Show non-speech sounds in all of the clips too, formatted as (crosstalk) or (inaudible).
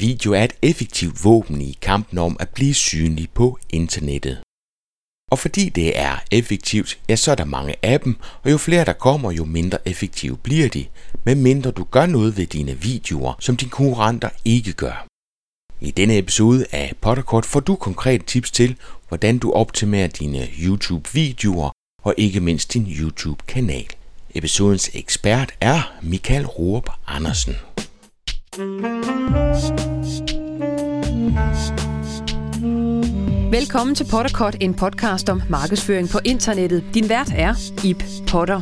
Video er et effektivt våben i kampen om at blive synlig på internettet. Og fordi det er effektivt, ja, så er der mange af dem, og jo flere der kommer, jo mindre effektive bliver de, medmindre du gør noget ved dine videoer, som dine konkurrenter ikke gør. I denne episode af Potterkort får du konkrete tips til, hvordan du optimerer dine YouTube-videoer og ikke mindst din YouTube-kanal. Episodens ekspert er Michael Roop Andersen. Velkommen til Potterkort, en podcast om markedsføring på internettet. Din vært er Ip Potter.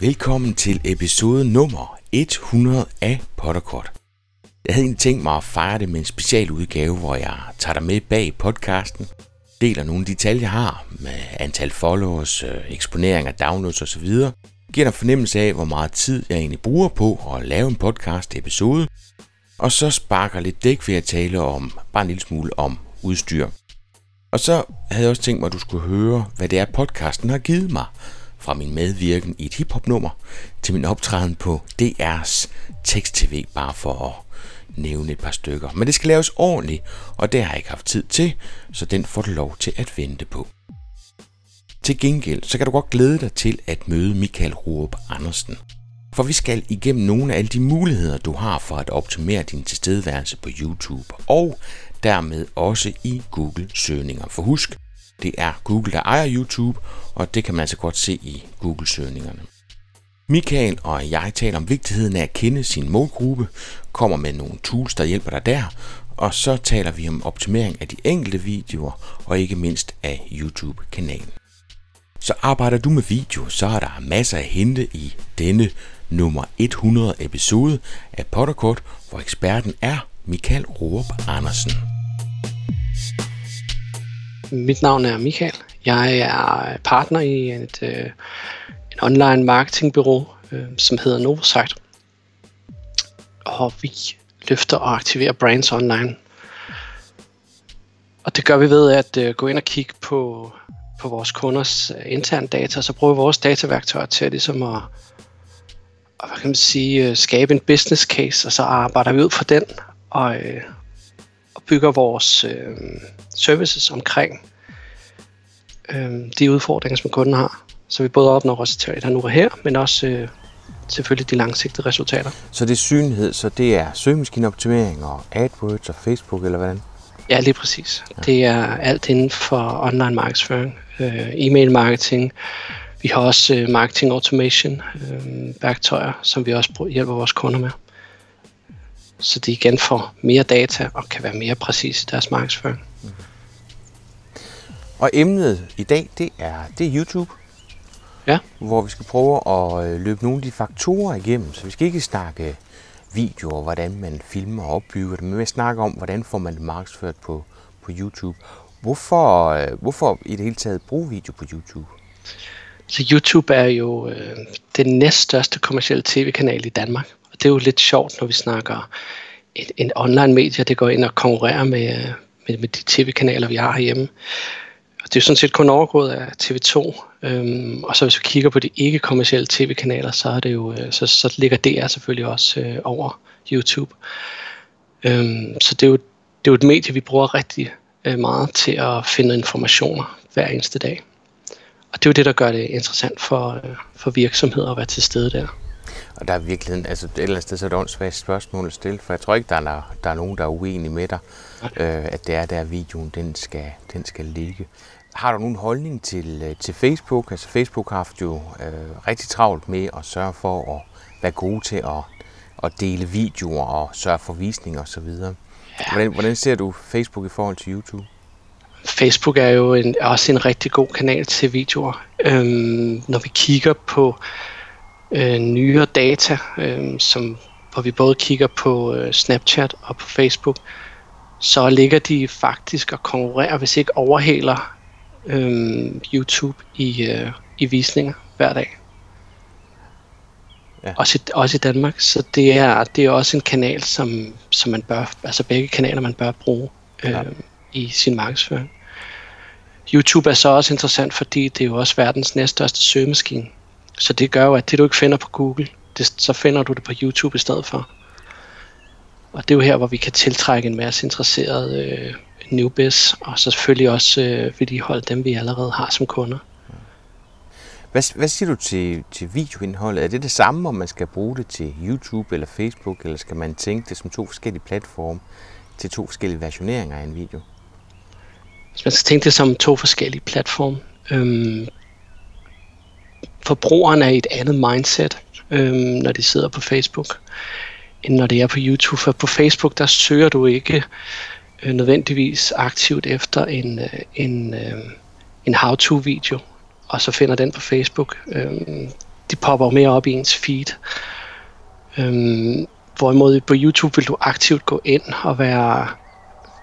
Velkommen til episode nummer 100 af Potterkort. Jeg havde egentlig tænkt mig at fejre det med en specialudgave, hvor jeg tager dig med bag podcasten, deler nogle af de tal, jeg har med antal followers, øh, eksponeringer, downloads osv., giver dig fornemmelse af, hvor meget tid jeg egentlig bruger på at lave en podcast episode, og så sparker lidt dæk ved at tale om bare en lille smule om udstyr. Og så havde jeg også tænkt mig, at du skulle høre, hvad det er, podcasten har givet mig, fra min medvirken i et hiphop-nummer til min optræden på DR's tekst-tv, bare for at nævne et par stykker. Men det skal laves ordentligt, og det har jeg ikke haft tid til, så den får du lov til at vente på. Til gengæld, så kan du godt glæde dig til at møde Michael Ruop Andersen. For vi skal igennem nogle af alle de muligheder, du har for at optimere din tilstedeværelse på YouTube, og dermed også i Google-søgninger. For husk, det er Google, der ejer YouTube, og det kan man altså godt se i Google-søgningerne. Michael og jeg taler om vigtigheden af at kende sin målgruppe, kommer med nogle tools, der hjælper dig der, og så taler vi om optimering af de enkelte videoer, og ikke mindst af YouTube-kanalen. Så arbejder du med video, så er der masser at hente i denne nummer 100 episode af Potterkort, hvor eksperten er Michael Roop Andersen. Mit navn er Michael. Jeg er partner i et, øh, en online marketingbureau, øh, som hedder Novosite. Og vi løfter og aktiverer brands online. Og det gør vi ved at øh, gå ind og kigge på, på vores kunders øh, interne data, så bruger vi vores dataværktøjer til ligesom at, og hvad kan man sige, øh, skabe en business case, og så arbejder vi ud fra den, og, øh, og bygger vores øh, services omkring øh, de udfordringer, som kunden har. Så vi både opnår resultater nu og her, men også øh, selvfølgelig de langsigtede resultater. Så det er synlighed, så det er søgemaskineoptimering og AdWords og Facebook, eller hvordan? Ja, lige præcis. Ja. Det er alt inden for online markedsføring, øh, e-mail marketing. Vi har også øh, marketing automation øh, værktøjer, som vi også hjælper vores kunder med. Så de igen får mere data og kan være mere præcise i deres markedsføring. Mm. Og emnet i dag, det er, det er YouTube. Ja. Hvor vi skal prøve at øh, løbe nogle af de faktorer igennem. Så vi skal ikke snakke videoer, hvordan man filmer og opbygger det, men vi snakker om, hvordan får man det markedsført på, på YouTube. Hvorfor, øh, hvorfor i det hele taget bruge video på YouTube? Så YouTube er jo øh, den næststørste kommercielle tv-kanal i Danmark. Og det er jo lidt sjovt, når vi snakker et, en online medie, det går ind og konkurrerer med, med, med de tv-kanaler, vi har herhjemme Og det er sådan set kun overgået af TV2. Øhm, og så hvis vi kigger på de ikke-kommercielle tv-kanaler, så, er det jo, øh, så, så ligger DR selvfølgelig også øh, over YouTube. Øhm, så det er, jo, det er jo et medie, vi bruger rigtig øh, meget til at finde informationer hver eneste dag. Og det er jo det, der gør det interessant for, øh, for virksomheder at være til stede der. Og der er virkelig, altså et eller andet sted, så er det åndssvagt spørgsmål at stille, for jeg tror ikke, der er, der er nogen, der er uenige med dig, øh, at det er der, videoen den skal, den skal ligge. Har du nogen holdning til, øh, til Facebook? Altså Facebook har haft jo øh, rigtig travlt med at sørge for at være gode til at, at dele videoer og sørge for visninger osv. Ja. Hvordan, hvordan ser du Facebook i forhold til YouTube? Facebook er jo en, også en rigtig god kanal til videoer. Øhm, når vi kigger på øh, nyere data, øh, som, hvor vi både kigger på øh, Snapchat og på Facebook, så ligger de faktisk og konkurrerer, hvis ikke overhaler øh, YouTube i, øh, i visninger hver dag. Ja. Også, i, også i Danmark, så det er, det er også en kanal, som, som man bør, altså begge kanaler, man bør bruge øh, ja. i sin markedsføring. YouTube er så også interessant, fordi det er jo også verdens næststørste søgemaskine. Så det gør jo, at det du ikke finder på Google, det, så finder du det på YouTube i stedet for. Og det er jo her, hvor vi kan tiltrække en masse interesserede øh, newbies, og så selvfølgelig også øh, vedligeholde dem, vi allerede har som kunder. Hvad, hvad siger du til, til videoindholdet? Er det det samme, om man skal bruge det til YouTube eller Facebook, eller skal man tænke det som to forskellige platforme til to forskellige versioneringer af en video? Hvis man skal tænke det som to forskellige platforme. Øhm, forbrugeren er i et andet mindset, øhm, når de sidder på Facebook, end når det er på YouTube. For på Facebook, der søger du ikke øh, nødvendigvis aktivt efter en, øh, en, øh, en how-to-video, og så finder den på Facebook. Øhm, de popper mere op i ens feed. Øhm, hvorimod på YouTube vil du aktivt gå ind og være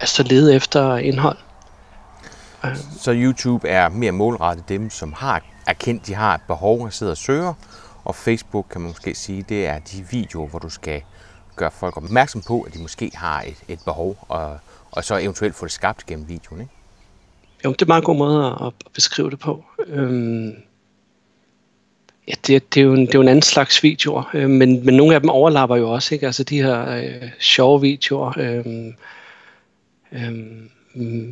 altså lede efter indhold. Øhm. Så YouTube er mere målrettet dem, som har erkendt, de har et behov og sidder og søger, og Facebook kan man måske sige, det er de videoer, hvor du skal gøre folk opmærksom på, at de måske har et, et behov, og, og så eventuelt få det skabt gennem videoen. Ikke? Jo, det er en meget god måde at, beskrive det på. Øhm, ja, det, det, er jo en, det er jo en anden slags videoer, øh, men, men nogle af dem overlapper jo også, ikke? Altså de her øh, sjove videoer øh, øh,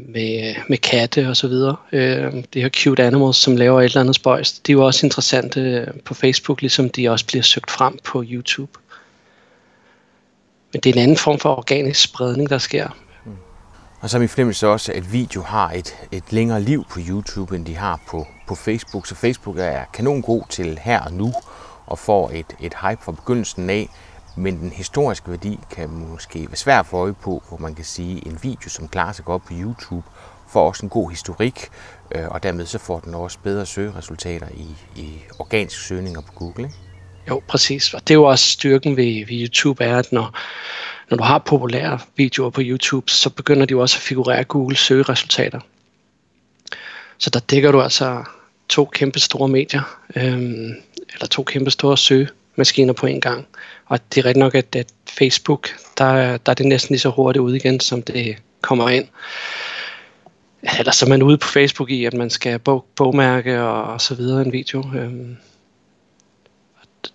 med, med katte og så videre. Øh, de her cute animals, som laver et eller andet spøjs, de er jo også interessante øh, på Facebook, ligesom de også bliver søgt frem på YouTube. Men det er en anden form for organisk spredning, der sker. Og så er min fornemmelse også, at video har et, et længere liv på YouTube, end de har på, på Facebook. Så Facebook er kanon god til her og nu, og får et, et hype fra begyndelsen af. Men den historiske værdi kan måske være svær at få øje på, hvor man kan sige, en video, som klarer sig godt på YouTube, får også en god historik, øh, og dermed så får den også bedre søgeresultater i, i organiske søgninger på Google. Ikke? Jo, præcis. Og det er jo også styrken ved, ved YouTube, er, at når, når du har populære videoer på YouTube, så begynder de jo også at figurere Google søgeresultater. Så der dækker du altså to kæmpe store medier, øhm, eller to kæmpe store søgemaskiner på en gang. Og det er rigtigt nok, at, at Facebook, der, der er det næsten lige så hurtigt ud igen, som det kommer ind. Eller så er man ude på Facebook i, at man skal bog, bogmærke og, og så videre en video. Øhm,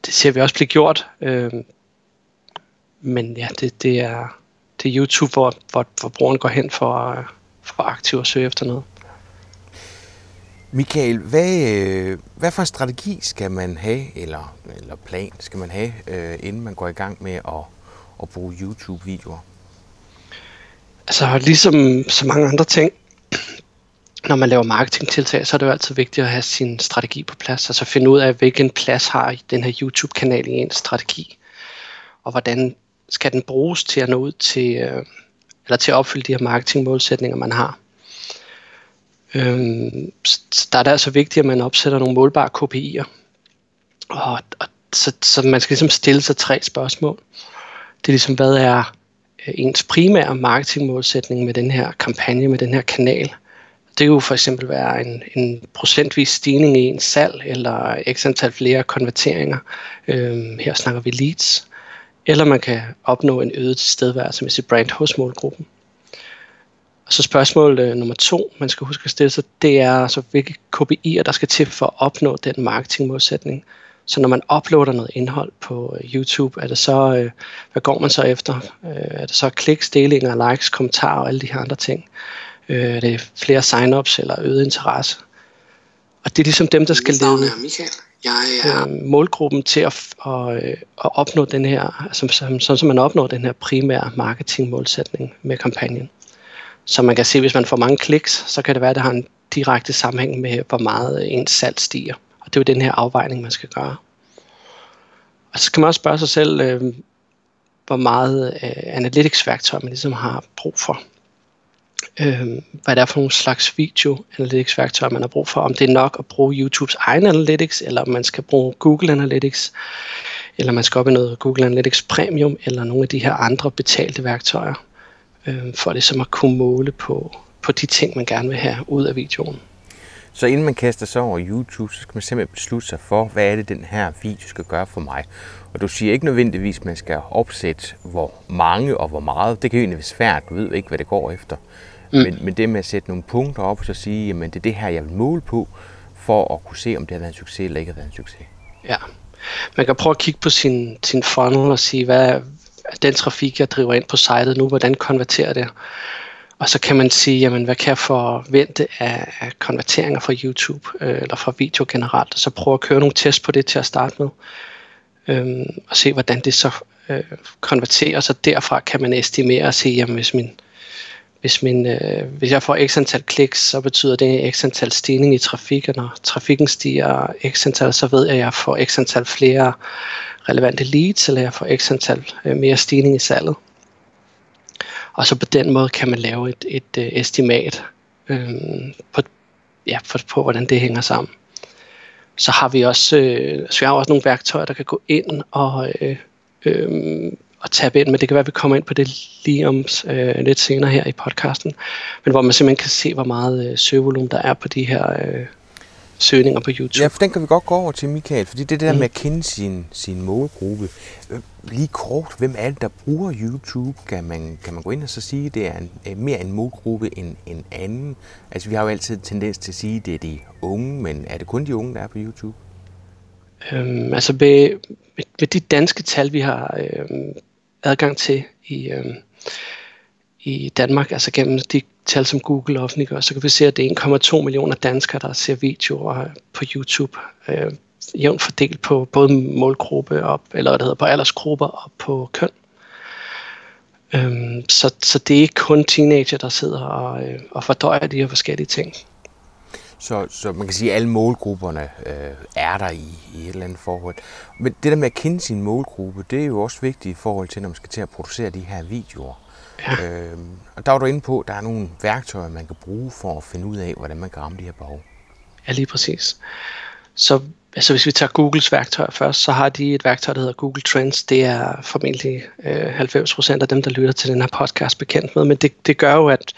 det ser vi også blive gjort. Øhm, men ja, det, det, er, det er YouTube, hvor, hvor forbrugeren går hen for, for aktivt at søge efter noget. Michael, hvad, øh, hvad for en strategi skal man have, eller, eller plan skal man have, øh, inden man går i gang med at, at bruge YouTube-videoer? Altså ligesom så mange andre ting, når man laver marketingtiltag, så er det jo altid vigtigt at have sin strategi på plads. Altså finde ud af, hvilken plads har den her YouTube-kanal i ens strategi, og hvordan skal den bruges til at nå ud til, øh, eller til at opfylde de her marketingmålsætninger, man har. Øhm, så der er det altså vigtigt, at man opsætter nogle målbare KPI'er. Og, og så, så man skal ligesom stille sig tre spørgsmål. Det er ligesom, hvad er øh, ens primære marketingmålsætning med den her kampagne, med den her kanal? Det kan jo for eksempel være en, en procentvis stigning i ens salg, eller x antal flere konverteringer. Øhm, her snakker vi leads eller man kan opnå en øget tilstedeværelse med sit brand hos målgruppen. Og så spørgsmål øh, nummer to, man skal huske at stille sig, det er altså, hvilke KPI'er, der skal til for at opnå den marketingmålsætning. Så når man uploader noget indhold på øh, YouTube, er det så, øh, hvad går man så efter? Øh, er det så kliks, delinger, likes, kommentarer og alle de her andre ting? Øh, er det flere sign-ups eller øget interesse? Og det er ligesom dem, der skal lede... Michael. Jeg er... øh, målgruppen til at, at, øh, at opnå den her, altså, sådan som man opnår den her primære marketingmålsætning med kampagnen. Så man kan se, hvis man får mange kliks, så kan det være, at det har en direkte sammenhæng med, hvor meget øh, ens salg stiger. Og det er jo den her afvejning, man skal gøre. Og så kan man også spørge sig selv, øh, hvor meget øh, analytics-værktøj man ligesom har brug for øh, hvad det er for nogle slags video analytics værktøjer, man har brug for. Om det er nok at bruge YouTubes egen analytics, eller om man skal bruge Google Analytics, eller man skal op i noget Google Analytics Premium, eller nogle af de her andre betalte værktøjer, øh, for ligesom at kunne måle på, på de ting, man gerne vil have ud af videoen. Så inden man kaster sig over YouTube, så skal man simpelthen beslutte sig for, hvad er det, den her video skal gøre for mig. Og du siger ikke nødvendigvis, at man skal opsætte, hvor mange og hvor meget. Det kan jo egentlig være svært, du ved ikke, hvad det går efter. Mm. Men, men det med at sætte nogle punkter op og så sige, at det er det her, jeg vil måle på, for at kunne se, om det har været en succes eller ikke har været en succes. Ja. Man kan prøve at kigge på sin, sin funnel og sige, hvad er den trafik, jeg driver ind på sitet nu, hvordan konverterer det? Og så kan man sige, jamen, hvad kan jeg forvente af, af konverteringer fra YouTube øh, eller fra video generelt, og så prøve at køre nogle test på det til at starte med, øhm, og se, hvordan det så øh, konverterer, så derfra kan man estimere og se, jamen, hvis min, hvis, min, øh, hvis jeg får x antal kliks, så betyder det x antal stigning i trafik, og når trafikken stiger x antal, så ved jeg, at jeg får x antal flere relevante leads, eller jeg får x antal øh, mere stigning i salget. Og så på den måde kan man lave et, et øh, estimat øh, på, ja, på, på, hvordan det hænger sammen. Så har vi også, øh, så vi har også nogle værktøjer, der kan gå ind og, øh, øh, og tabe ind, men det kan være, at vi kommer ind på det lige om øh, lidt senere her i podcasten, men hvor man simpelthen kan se, hvor meget øh, søgevolumen der er på de her øh, søgninger på YouTube. Ja, for den kan vi godt gå over til, Michael, fordi det er det der mm. med at kende sin, sin målgruppe. Øh, lige kort, hvem er det, der bruger YouTube? Kan man, kan man gå ind og så sige, at det er en, mere en målgruppe end en anden? Altså, vi har jo altid en tendens til at sige, at det er de unge, men er det kun de unge, der er på YouTube? Øhm, altså, med, med, med de danske tal, vi har øhm, adgang til i, øh, i Danmark, altså gennem de tal, som Google offentliggør, så kan vi se, at det er 1,2 millioner danskere, der ser videoer på YouTube, øh, jævnt fordelt på både målgruppe op, eller hvad det hedder, på aldersgrupper og på køn. Øhm, så, så det er ikke kun teenager, der sidder og, øh, og fordøjer de her forskellige ting. Så, så man kan sige, at alle målgrupperne øh, er der i, i et eller andet forhold. Men det der med at kende sin målgruppe, det er jo også vigtigt i forhold til, når man skal til at producere de her videoer. Ja. Øh, og der var du inde på, at der er nogle værktøjer, man kan bruge for at finde ud af, hvordan man kan ramme de her behov. Ja, lige præcis. Så altså hvis vi tager Googles værktøjer først, så har de et værktøj, der hedder Google Trends. Det er formentlig øh, 90% af dem, der lytter til den her podcast bekendt med, men det, det gør jo, at,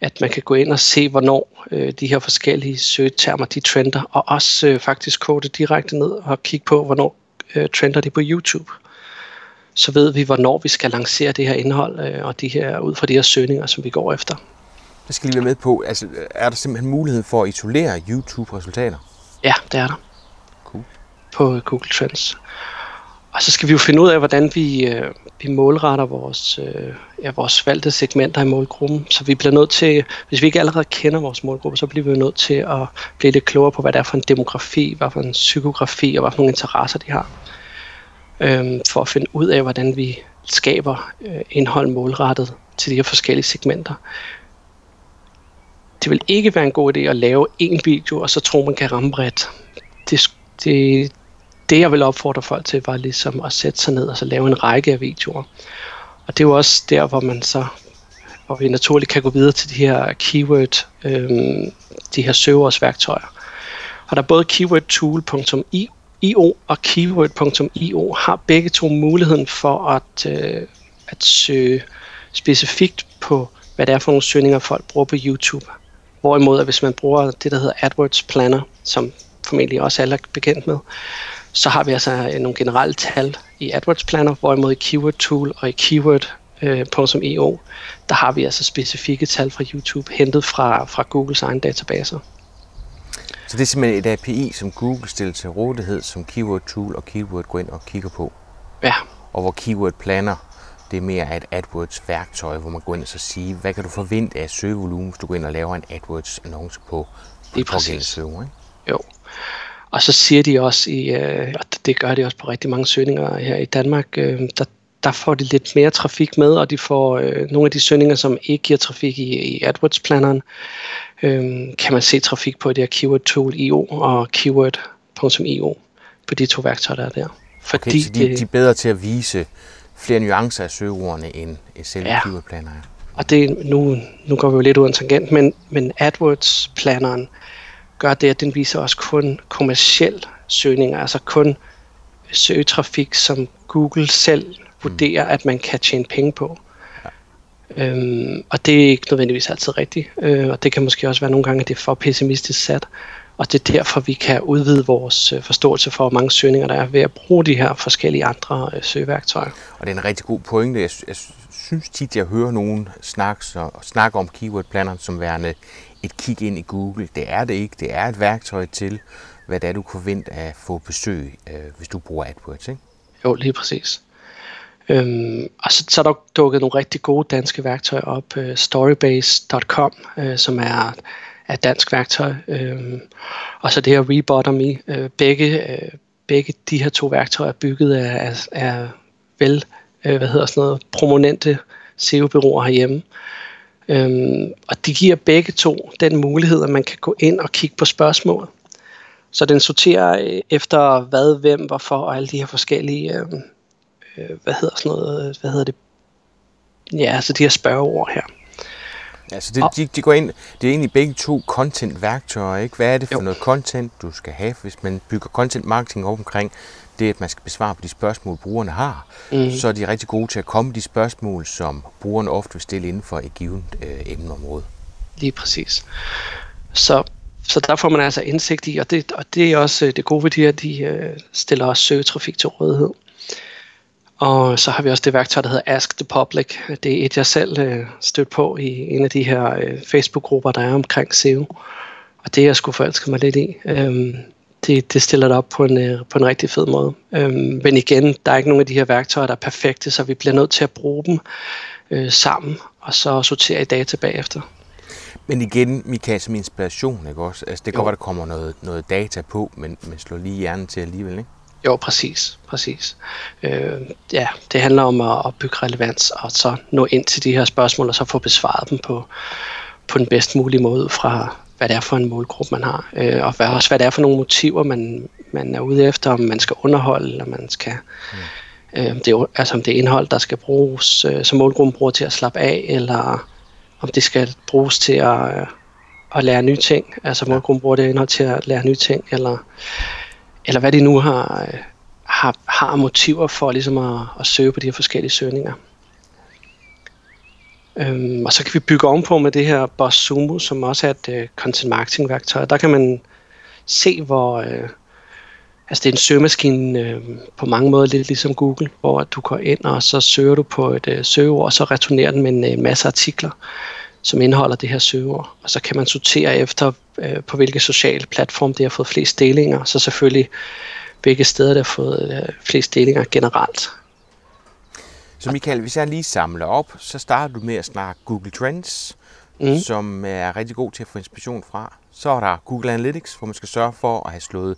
at man kan gå ind og se, hvornår øh, de her forskellige søgetermer, de trender, og også øh, faktisk kode direkte ned og kigge på, hvornår øh, trender de på YouTube så ved vi, hvornår vi skal lancere det her indhold, øh, og de her, ud fra de her søgninger, som vi går efter. Det skal lige være med på. Altså, er der simpelthen mulighed for at isolere YouTube-resultater? Ja, det er der. Cool. På Google Trends. Og så skal vi jo finde ud af, hvordan vi, øh, vi målretter vores, øh, ja, vores valgte segmenter i målgruppen. Så vi bliver nødt til, hvis vi ikke allerede kender vores målgruppe, så bliver vi nødt til at blive lidt klogere på, hvad det er for en demografi, hvad for en psykografi og hvad for nogle interesser de har øh, for at finde ud af, hvordan vi skaber øh, indhold målrettet til de her forskellige segmenter. Det vil ikke være en god idé at lave en video, og så tro, man kan ramme bredt. Det, det, det jeg vil opfordre folk til, var ligesom at sætte sig ned og så lave en række af videoer. Og det er jo også der, hvor man så hvor vi naturligt kan gå videre til de her keyword, øh, de her søgeordsværktøjer. Og der er både keywordtool.io og keyword.io har begge to muligheden for at, øh, at søge specifikt på, hvad det er for nogle søgninger, folk bruger på YouTube. Hvorimod, at hvis man bruger det, der hedder AdWords Planner, som formentlig også alle er bekendt med, så har vi altså nogle generelle tal i AdWords Planner, hvorimod i Keyword Tool og i Keyword.io, øh, der har vi altså specifikke tal fra YouTube, hentet fra, fra Googles egen databaser. Så det er simpelthen et API, som Google stiller til rådighed, som Keyword Tool og Keyword går ind og kigger på. Ja. Og hvor Keyword Planner, det er mere et AdWords værktøj, hvor man går ind og så siger, hvad kan du forvente af søgevolumen, hvis du går ind og laver en AdWords annonce på, det er præcis. Søger, ikke? Jo. Og så siger de også, i, øh, og det gør de også på rigtig mange søgninger her i Danmark, øh, der, der får de lidt mere trafik med, og de får øh, nogle af de søgninger, som ikke giver trafik i, i AdWords-planneren, øh, kan man se trafik på det her keyword tool IO og keyword.io på de to værktøjer, der er der. Fordi okay, så de, de er bedre til at vise flere nuancer af søgeordene end selv ja. keyword-planner er. Og det, nu, nu går vi jo lidt ud af en tangent, men, men AdWords-planneren gør det, at den viser også kun kommersiel søgninger, altså kun søgetrafik, som Google selv vurderer, mm. at man kan tjene penge på. Øhm, og det er ikke nødvendigvis altid rigtigt, øh, og det kan måske også være nogle gange, at det er for pessimistisk sat. Og det er derfor, vi kan udvide vores øh, forståelse for, hvor mange søgninger der er ved at bruge de her forskellige andre øh, søgeværktøjer. Og det er en rigtig god pointe. Jeg, jeg synes tit, jeg hører nogen snakke, så, snakke om keyword planner som værende et kig ind i Google. Det er det ikke. Det er et værktøj til hvad det er, du kan vente at få besøg, øh, hvis du bruger AdWords, ikke? Jo, lige præcis. Øhm, og så, så er der dukket nogle rigtig gode danske værktøjer op. Øh, Storybase.com, øh, som er, er et dansk værktøj. Øh, og så det her Rebotomy. Øh, begge, øh, begge de her to værktøjer er bygget af, af, af vel, øh, hvad hedder sådan noget, prominente SEO-byråer herhjemme. Øhm, og de giver begge to den mulighed, at man kan gå ind og kigge på spørgsmål. Så den sorterer øh, efter hvad, hvem, hvorfor og alle de her forskellige, øh, øh, hvad hedder sådan noget, hvad hedder det, ja, altså de her spørgeord her. Altså det, de, de går ind, det er egentlig begge to content-værktøjer, ikke? Hvad er det for jo. noget content, du skal have, hvis man bygger content marketing op omkring det, at man skal besvare på de spørgsmål, brugerne har, mm. så er de rigtig gode til at komme de spørgsmål, som brugerne ofte vil stille inden for et givet øh, emneområde. Lige præcis. Så, så der får man altså indsigt i, og det, og det er også øh, det gode ved de her, de øh, stiller også søgetrafik til rådighed. Og så har vi også det værktøj, der hedder Ask the Public. Det er et, jeg selv øh, stødt på i en af de her øh, Facebook-grupper, der er omkring SEO. Og det er jeg skulle forelske mig lidt i. Øhm, det, det stiller det op på en, øh, på en rigtig fed måde. Øhm, men igen, der er ikke nogen af de her værktøjer, der er perfekte, så vi bliver nødt til at bruge dem øh, sammen, og så sortere i data bagefter. Men igen, Mikael, som inspiration, ikke også? Altså, det kan godt at der kommer noget, noget data på, men, men slår lige hjernen til alligevel, ikke? Jo, præcis. præcis. Øh, ja, det handler om at, bygge relevans, og så nå ind til de her spørgsmål, og så få besvaret dem på, på den bedst mulige måde fra, hvad det er for en målgruppe, man har. Øh, og hvad, også hvad det er for nogle motiver, man, man er ude efter, om man skal underholde, eller man skal... Mm. Øh, det er, altså om det er indhold, der skal bruges, øh, som målgruppen bruger til at slappe af, eller om det skal bruges til at, øh, at lære nye ting. Altså målgruppen bruger det indhold til at lære nye ting, eller, eller hvad de nu har, øh, har, har motiver for ligesom at, at søge på de her forskellige søgninger. Øhm, og så kan vi bygge ovenpå med det her Boss Sumo, som også er et øh, content marketing værktøj. Der kan man se, hvor... Øh, altså det er en søgemaskine øh, på mange måder, lidt ligesom Google, hvor du går ind, og så søger du på et øh, søgeord, og så returnerer den med en øh, masse artikler, som indeholder det her søgeord. Og så kan man sortere efter, øh, på hvilke sociale platform det har fået flest delinger, så selvfølgelig hvilke steder det har fået øh, flest delinger generelt. Så Michael, hvis jeg lige samler op, så starter du med at snakke Google Trends, mm. som er rigtig god til at få inspiration fra. Så er der Google Analytics, hvor man skal sørge for at have slået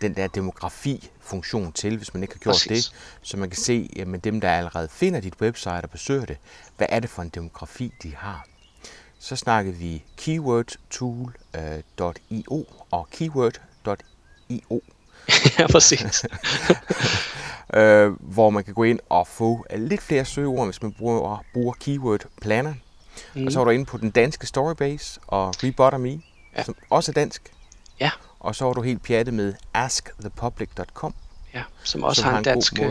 den der demografi-funktion til, hvis man ikke har gjort Præcis. det, så man kan se, jamen dem, der allerede finder dit website og besøger det, hvad er det for en demografi, de har. Så snakkede vi keywordtool.io øh, og keyword.io. (laughs) ja, præcis. (laughs) øh, hvor man kan gå ind og få lidt flere søgeord, hvis man bruger, bruger Keyword Planner. Mm. Og så er du inde på den danske Storybase og Rebotomy, ja. som også er dansk. Ja. Og så er du helt pjattet med askthepublic.com. Ja, som også som har en dansk... Øh,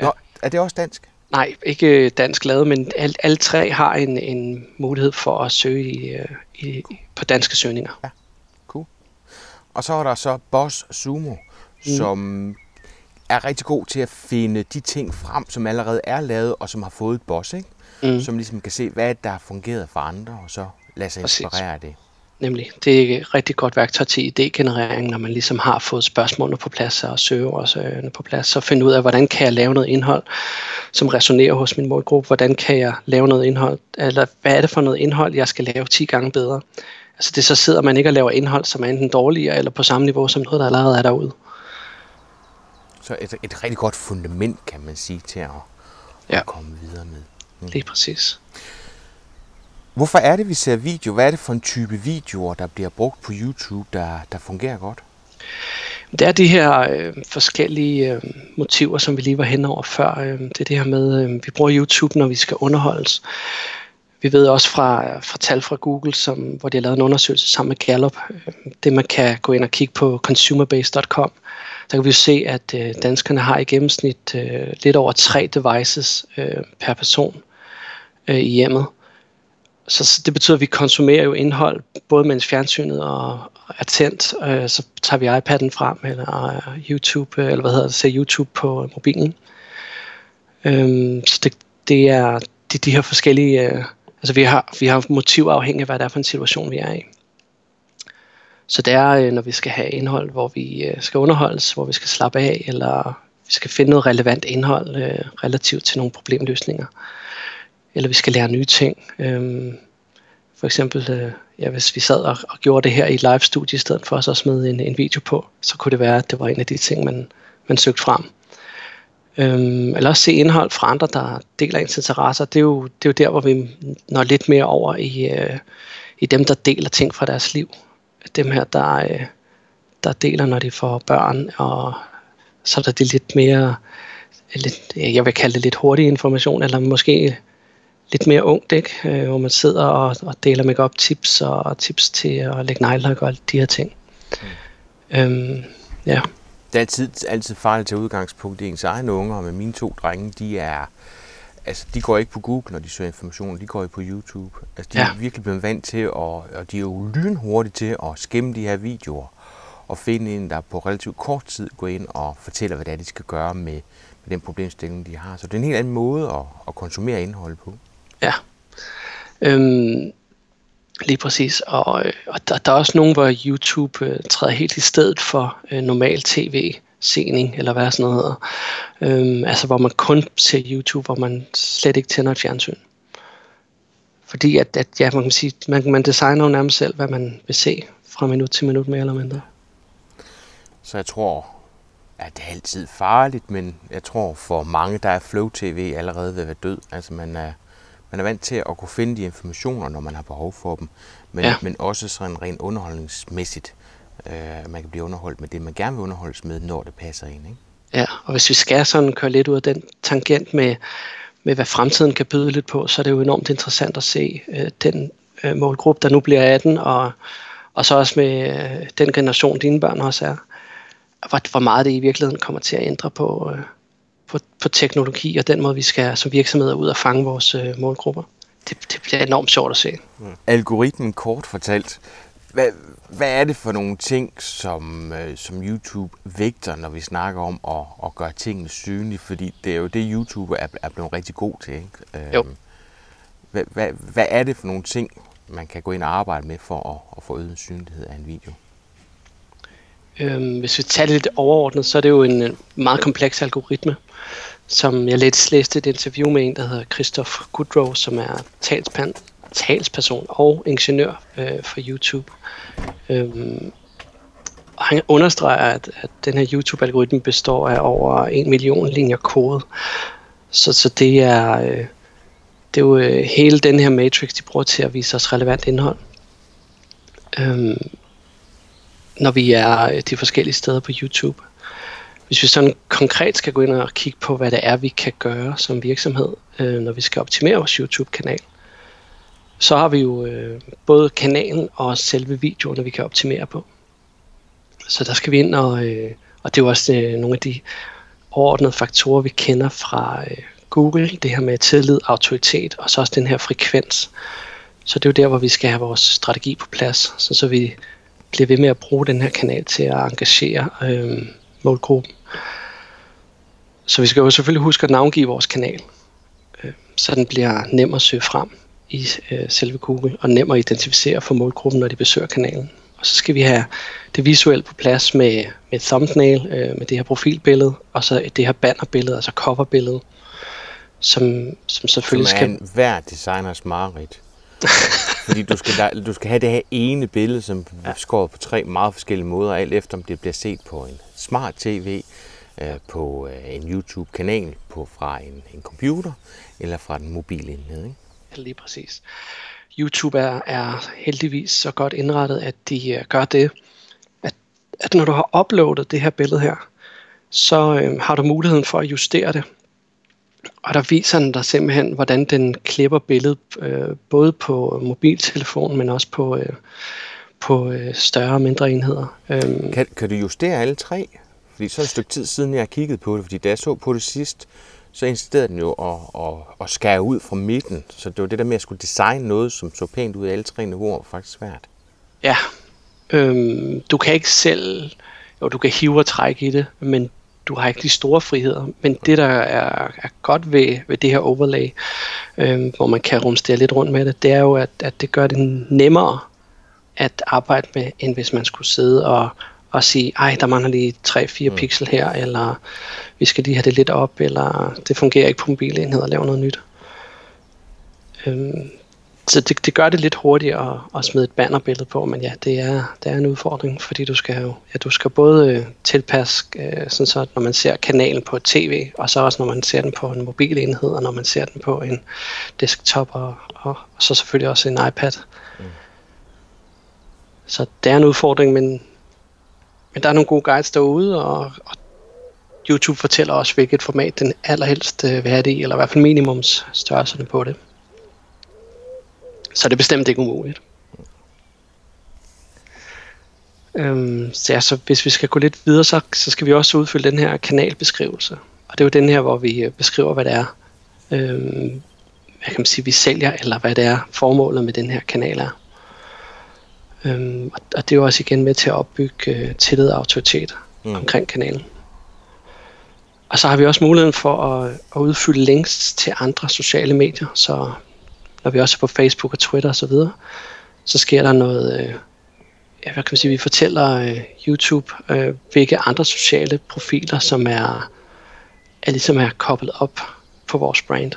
ja. Nå, er det også dansk? Nej, ikke dansk lavet, men alle, alle tre har en, en mulighed for at søge i, øh, i, på danske søgninger. Ja, cool. Og så er der så Boss Sumo, mm. som er rigtig god til at finde de ting frem, som allerede er lavet, og som har fået et boss, ikke? Mm. som ligesom kan se, hvad der har fungeret for andre, og så lade sig inspirere af det. Nemlig. Det er et rigtig godt værktøj til idégenerering, når man ligesom har fået spørgsmålene på plads og søgeordene på plads. Så finde ud af, hvordan kan jeg lave noget indhold, som resonerer hos min målgruppe. Hvordan kan jeg lave noget indhold, eller hvad er det for noget indhold, jeg skal lave 10 gange bedre. Altså det så sidder man ikke og laver indhold, som er enten dårligere eller på samme niveau som noget, der allerede er derude. Så et, et rigtig godt fundament, kan man sige, til at, ja. at komme videre med. Mm. Det er præcis. Hvorfor er det, vi ser video? Hvad er det for en type videoer, der bliver brugt på YouTube, der, der fungerer godt? Det er de her øh, forskellige øh, motiver, som vi lige var hen over før. Øh, det er det her med, øh, vi bruger YouTube, når vi skal underholdes. Vi ved også fra, fra tal fra Google, som, hvor de har lavet en undersøgelse sammen med Gallup, øh, det man kan gå ind og kigge på consumerbase.com, der kan vi jo se, at øh, danskerne har i gennemsnit øh, lidt over tre devices øh, per person øh, i hjemmet. Så, så det betyder, at vi konsumerer jo indhold, både mens fjernsynet og, er tændt, øh, så tager vi iPad'en frem, eller øh, YouTube, øh, eller hvad hedder det, ser YouTube på øh, mobilen. Øhm, så det, det er de, de her forskellige, øh, altså vi har, vi har motiv afhængig af, hvad det er for en situation, vi er i. Så det er, øh, når vi skal have indhold, hvor vi øh, skal underholdes, hvor vi skal slappe af, eller vi skal finde noget relevant indhold øh, relativt til nogle problemløsninger. Eller vi skal lære nye ting. Øhm, for eksempel, øh, ja, hvis vi sad og, og gjorde det her i et live-studie, i stedet for at smide en, en video på, så kunne det være, at det var en af de ting, man, man søgte frem. Øhm, eller også se indhold fra andre, der deler ens interesser. Det er jo, det er jo der, hvor vi når lidt mere over i, øh, i dem, der deler ting fra deres liv. Dem her, der, øh, der deler, når de får børn, og så er der det lidt mere, lidt, jeg vil kalde det lidt hurtig information, eller måske lidt mere ungt, ikke? Øh, hvor man sidder og, og deler make op tips og tips til at lægge nejlok og alle de her ting. Mm. Øhm, ja. Det er altid, altid farligt til udgangspunkt i ens egne unger, og med mine to drenge, de er, altså de går ikke på Google, når de søger information, de går på YouTube. Altså de ja. er virkelig blevet vant til, og, og de er jo lynhurtige til at skimme de her videoer, og finde en, der på relativt kort tid går ind og fortæller, hvad det er, de skal gøre med, med den problemstilling, de har. Så det er en helt anden måde at, at konsumere indhold på. Ja. Øhm, lige præcis. Og, øh, og der, der er også nogen, hvor YouTube øh, træder helt i stedet for øh, normal tv-sening, eller hvad sådan noget hedder. Øhm, altså hvor man kun ser YouTube, hvor man slet ikke tænder et fjernsyn. Fordi at, at ja, man kan sige, man, man designer jo nærmest selv, hvad man vil se fra minut til minut mere eller mindre. Så jeg tror, at det er altid farligt, men jeg tror for mange, der er Flow TV allerede ved at være død. Altså man er, man er vant til at kunne finde de informationer, når man har behov for dem, men, ja. men også sådan rent underholdningsmæssigt. Øh, man kan blive underholdt med det, man gerne vil underholdes med, når det passer ind. Ikke? Ja, og hvis vi skal sådan køre lidt ud af den tangent med, med hvad fremtiden kan byde lidt på, så er det jo enormt interessant at se øh, den øh, målgruppe, der nu bliver 18, og, og så også med øh, den generation, dine børn også er, hvor, hvor meget det i virkeligheden kommer til at ændre på, øh, på, på teknologi og den måde, vi skal som virksomheder ud og fange vores øh, målgrupper. Det, det bliver enormt sjovt at se. Mm. Algoritmen kort fortalt. Hvad, hvad er det for nogle ting, som, øh, som YouTube vægter, når vi snakker om at, at gøre tingene synlige? Fordi det er jo det, YouTube er, er blevet rigtig god til. Ikke? Øhm, jo. Hvad, hvad, hvad er det for nogle ting, man kan gå ind og arbejde med for at, at få øget synlighed af en video? Øhm, hvis vi tager det lidt overordnet, så er det jo en meget kompleks algoritme, som jeg lidt læste et interview med en, der hedder Christoph Goodrow, som er talsperson, talsperson og ingeniør øh, for YouTube. Øhm, og han understreger, at, at den her YouTube-algoritme består af over en million linjer kode. Så, så det er, øh, det er jo øh, hele den her matrix, de bruger til at vise os relevant indhold. Øhm, når vi er øh, de forskellige steder på YouTube. Hvis vi sådan konkret skal gå ind og kigge på, hvad det er, vi kan gøre som virksomhed, øh, når vi skal optimere vores YouTube-kanal, så har vi jo øh, både kanalen og selve videoerne, vi kan optimere på. Så der skal vi ind og, øh, og det er jo også øh, nogle af de overordnede faktorer, vi kender fra øh, Google, det her med tillid, autoritet, og så også den her frekvens. Så det er jo der, hvor vi skal have vores strategi på plads, så, så vi bliver ved med at bruge den her kanal til at engagere øh, målgruppen. Så vi skal jo selvfølgelig huske at navngive vores kanal, øh, så den bliver nem at søge frem i øh, selve Google, og nem at identificere for målgruppen, når de besøger kanalen. Og så skal vi have det visuelle på plads med, med thumbnail, øh, med det her profilbillede, og så det her bannerbillede, altså coverbillede, som, som selvfølgelig som er skal... en hver designers mareridt. (laughs) Fordi du skal, du skal have det her ene billede, som er skåret på tre meget forskellige måder, alt efter om det bliver set på en smart tv, øh, på øh, en YouTube-kanal, på fra en, en computer eller fra den mobile enhed. Ikke? Ja, lige præcis. YouTube er, er heldigvis så godt indrettet, at de øh, gør det, at, at når du har uploadet det her billede her, så øh, har du muligheden for at justere det og der viser den der simpelthen, hvordan den klipper billedet, øh, både på mobiltelefonen, men også på, øh, på øh, større og mindre enheder. Øhm. Kan, kan du justere alle tre? Fordi så er det et stykke tid siden, jeg har kigget på det, fordi da jeg så på det sidst, så insisterede den jo at, at, at skære ud fra midten. Så det var det der med at skulle designe noget, som så pænt ud af alle tre niveauer, var faktisk svært. Ja, øhm, du kan ikke selv, jo du kan hive og trække i det, men du har ikke de store friheder, men det der er, er godt ved, ved det her overlay, øh, hvor man kan rumstere lidt rundt med det, det er jo, at, at det gør det nemmere at arbejde med, end hvis man skulle sidde og, og sige, ej, der mangler lige 3-4 mm. pixel her, eller vi skal lige have det lidt op, eller det fungerer ikke på mobilenhed og lave noget nyt. Øhm, så det, det gør det lidt hurtigere at, at smide et bannerbillede på, men ja, det er, det er en udfordring, fordi du skal jo, ja, du skal både øh, tilpasse, øh, sådan så når man ser kanalen på tv, og så også når man ser den på en mobilenhed, og når man ser den på en desktop, og, og, og så selvfølgelig også en iPad. Så det er en udfordring, men, men der er nogle gode guides derude, og, og YouTube fortæller også, hvilket format den allerhelst øh, vil have det i, eller i hvert fald minimumsstørrelserne på det. Så det er bestemt ikke umuligt. Øhm, så, ja, så hvis vi skal gå lidt videre, så, så skal vi også udfylde den her kanalbeskrivelse. Og det er jo den her, hvor vi øh, beskriver, hvad det er, øhm, hvad kan man sige, vi sælger, eller hvad det er, formålet med den her kanal er. Øhm, og, og det er jo også igen med til at opbygge øh, tillid og autoritet mm. omkring kanalen. Og så har vi også muligheden for at, at udfylde links til andre sociale medier, så når vi også er på Facebook og Twitter osv., så, videre, så sker der noget, øh, ja, hvad kan man sige, vi fortæller øh, YouTube, øh, hvilke andre sociale profiler, som er, er ligesom er koblet op på vores brand.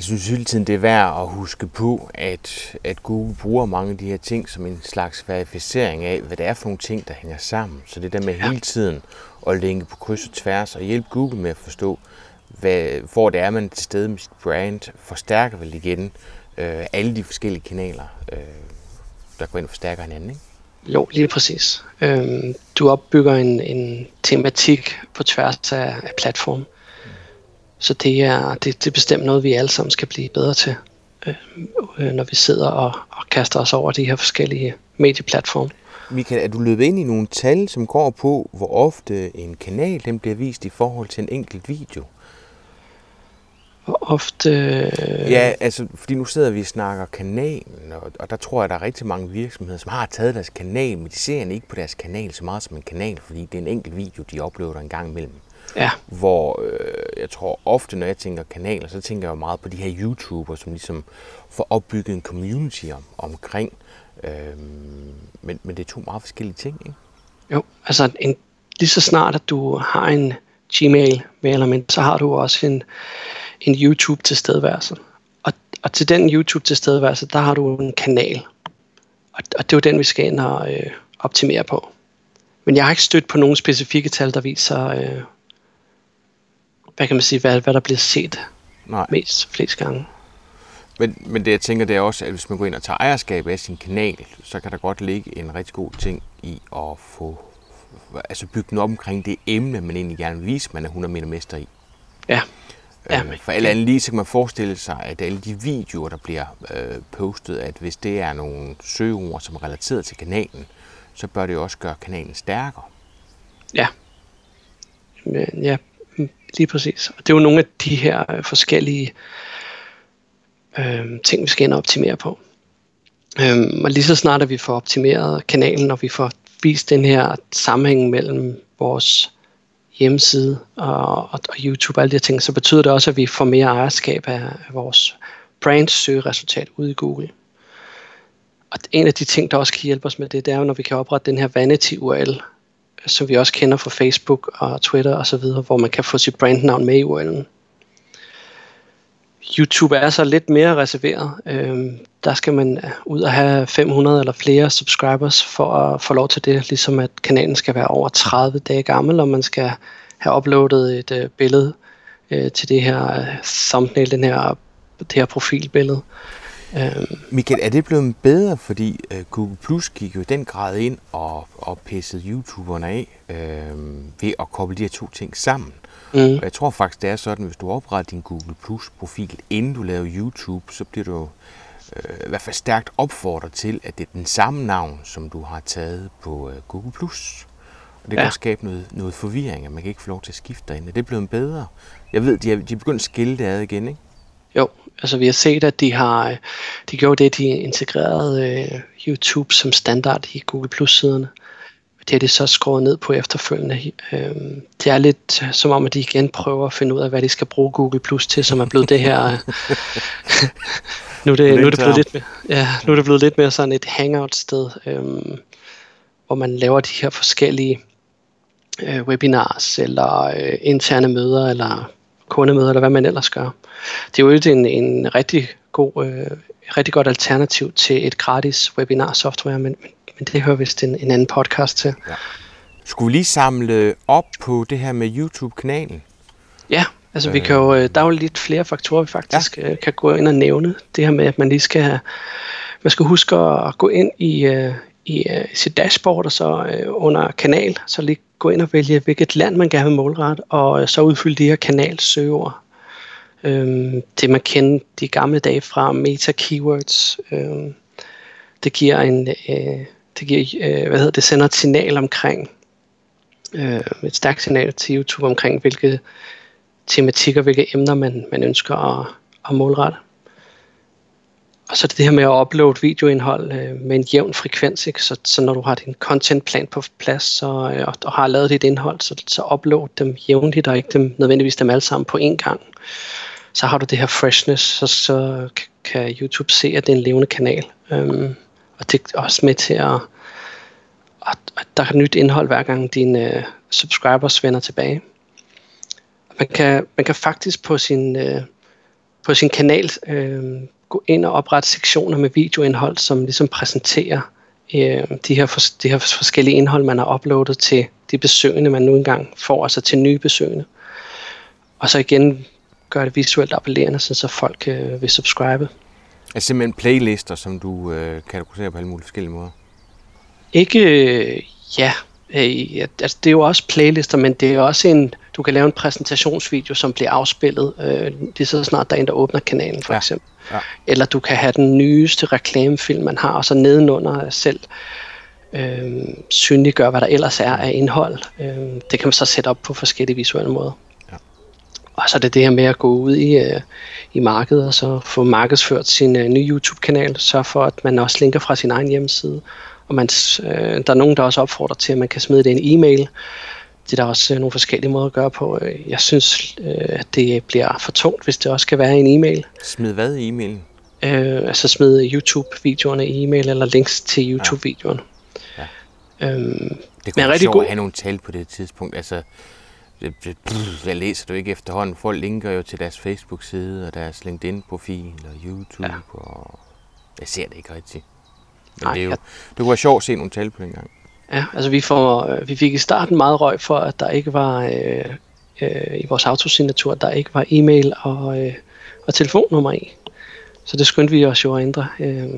Jeg synes hele tiden, det er værd at huske på, at, at Google bruger mange af de her ting som en slags verificering af, hvad det er for nogle ting, der hænger sammen. Så det der med ja. hele tiden at linke på kryds og tværs og hjælpe Google med at forstå, hvad, hvor det er, man er til stede med sit brand, forstærker vel igen øh, alle de forskellige kanaler, øh, der går ind og forstærker hinanden, ikke? Jo, lige præcis. Øhm, du opbygger en, en tematik på tværs af, af platform. Så det er, det, det er bestemt noget, vi alle sammen skal blive bedre til, øh, øh, når vi sidder og, og kaster os over de her forskellige medieplatforme. Michael, er du løbet ind i nogle tal, som går på, hvor ofte en kanal den bliver vist i forhold til en enkelt video? Hvor ofte... Ja, altså, fordi nu sidder vi og snakker kanalen, og, og der tror jeg, der er rigtig mange virksomheder, som har taget deres kanal, men de ser ikke på deres kanal så meget som en kanal, fordi det er en enkelt video, de oplever en gang imellem. Ja. Hvor øh, jeg tror ofte, når jeg tænker kanaler, så tænker jeg jo meget på de her YouTubere, som ligesom får opbygget en community om, omkring. Øh, men, men det er to meget forskellige ting, ikke? Jo, altså en, lige så snart, at du har en Gmail med eller mindre, så har du også en, en YouTube tilstedeværelse. Og, og til den YouTube tilstedeværelse, der har du en kanal. Og, og det er jo den, vi skal ind og øh, optimere på. Men jeg har ikke stødt på nogle specifikke tal, der viser, øh, hvad kan man sige, hvad, hvad der bliver set Nej. mest flest gange. Men, men det jeg tænker, det er også, at hvis man går ind og tager ejerskab af sin kanal, så kan der godt ligge en rigtig god ting i at få altså bygge den op omkring det emne, man egentlig gerne vil vise, man er 100 meter mester i. Ja. Ja, øh, for alt andet lige, så kan man forestille sig, at alle de videoer, der bliver øh, postet, at hvis det er nogle søgeord, som er relateret til kanalen, så bør det også gøre kanalen stærkere. Ja. Ja, lige præcis. Og det er jo nogle af de her øh, forskellige øh, ting, vi skal ind og optimere på. Øhm, og lige så snart, at vi får optimeret kanalen, og vi får vist den her sammenhæng mellem vores hjemmeside og, og, og YouTube og alle de her ting, så betyder det også, at vi får mere ejerskab af, af vores brand søgeresultat ude i Google. Og en af de ting, der også kan hjælpe os med det, det er jo, når vi kan oprette den her vanity URL, som vi også kender fra Facebook og Twitter osv., hvor man kan få sit brandnavn med i URL'en. YouTube er så lidt mere reserveret. Øhm, der skal man øh, ud og have 500 eller flere subscribers for at få lov til det, ligesom at kanalen skal være over 30 dage gammel, og man skal have uploadet et øh, billede øh, til det her øh, thumbnail, den her, det her profilbillede. Øhm, Michael, er det blevet bedre, fordi øh, Google Plus gik jo i den grad ind og, og pissede YouTuberne af øh, ved at koble de her to ting sammen? Mm. Og jeg tror faktisk, det er sådan, hvis du opretter din Google Plus profil, inden du laver YouTube, så bliver du øh, i hvert fald stærkt opfordret til, at det er den samme navn, som du har taget på øh, Google Plus. Og det kan ja. også skabe noget, noget forvirring, at man kan ikke få lov til at skifte derinde. Det er blevet bedre. Jeg ved, de er, de er begyndt at skille det ad igen, ikke? Jo, altså vi har set, at de har de gjorde det, de integrerede øh, YouTube som standard i Google Plus-siderne. Det har de så skåret ned på efterfølgende. Øhm, det er lidt som om, at de igen prøver at finde ud af, hvad de skal bruge Google Plus til, som er blevet det her (laughs) Nu er det, nu er det, blevet, lidt mere, ja, nu er det blevet lidt mere sådan et hangout-sted, øhm, hvor man laver de her forskellige øh, webinars, eller øh, interne møder, eller kundemøder, eller hvad man ellers gør. Det er jo en, en rigtig god, øh, rigtig godt alternativ til et gratis webinar software, men, men, men det hører vist en, en anden podcast til. Ja. Skulle vi lige samle op på det her med YouTube-kanalen? Ja, altså øh. vi kan jo, øh, der er jo lidt flere faktorer, vi faktisk ja. Øh, kan gå ind og nævne. Det her med, at man lige skal man skal huske at gå ind i, uh, i uh, sit dashboard, og så uh, under kanal, så lige gå ind og vælge, hvilket land man gerne vil målrette, og uh, så udfylde de her kanalsøger. Øhm, det man kender de gamle dage fra meta keywords. Øhm, det giver en, øh, det giver, øh, hvad hedder det, sender et signal omkring, øh, et stærkt signal til YouTube omkring, hvilke tematikker, hvilke emner man, man ønsker at, at målrette. Og så er det det her med at uploade videoindhold øh, med en jævn frekvens, ikke? Så, så når du har din contentplan på plads så, øh, og, og har lavet dit indhold, så, så upload dem jævnligt og ikke dem, nødvendigvis dem alle sammen på én gang. Så har du det her freshness, så, så kan YouTube se, at det er en levende kanal. Øhm, og det er også med til at, at, at der er nyt indhold hver gang dine øh, subscribers vender tilbage. Man kan, man kan faktisk på sin, Øh, på sin kanal øh, gå ind og oprette sektioner med videoindhold, som ligesom præsenterer uh, de, her for, de her forskellige indhold, man har uploadet til de besøgende, man nu engang får, altså til nye besøgende. Og så igen gøre det visuelt appellerende, så folk uh, vil subscribe. Altså simpelthen playlister, som du øh, kategoriserer på alle mulige forskellige måder? Ikke, øh, ja. Øh, altså, det er jo også playlister, men det er også en, du kan lave en præsentationsvideo, som bliver afspillet øh, lige så snart der er en, der åbner kanalen, for ja. eksempel. Ja. Eller du kan have den nyeste reklamefilm, man har, og så nedenunder selv øh, synliggøre, hvad der ellers er af indhold. Øh, det kan man så sætte op på forskellige visuelle måder. Og så er det det her med at gå ud i, øh, i markedet og så få markedsført sin øh, nye YouTube-kanal. Så for, at man også linker fra sin egen hjemmeside. Og man, øh, der er nogen, der også opfordrer til, at man kan smide det en e-mail. Det er der også øh, nogle forskellige måder at gøre på. Jeg synes, øh, at det bliver for tungt, hvis det også skal være i en e-mail. Smid hvad i e-mailen? Øh, altså smid YouTube-videoerne i e-mail, eller links til YouTube-videoen. Ja. Ja. Øhm, det kunne være sjovt at have nogle tal på det tidspunkt. Altså, jeg læser du ikke efterhånden. Folk linker jo til deres Facebook-side og deres LinkedIn-profil og YouTube, ja. og jeg ser det ikke rigtigt. Men Ej, det, er jo, jeg... det kunne være sjovt at se nogle tal på en gang. Ja, altså vi, får, øh, vi fik i starten meget røg for, at der ikke var øh, øh, i vores autosignatur, der ikke var e-mail og, øh, og telefonnummer i. Så det skyndte vi os jo at ændre. Øh,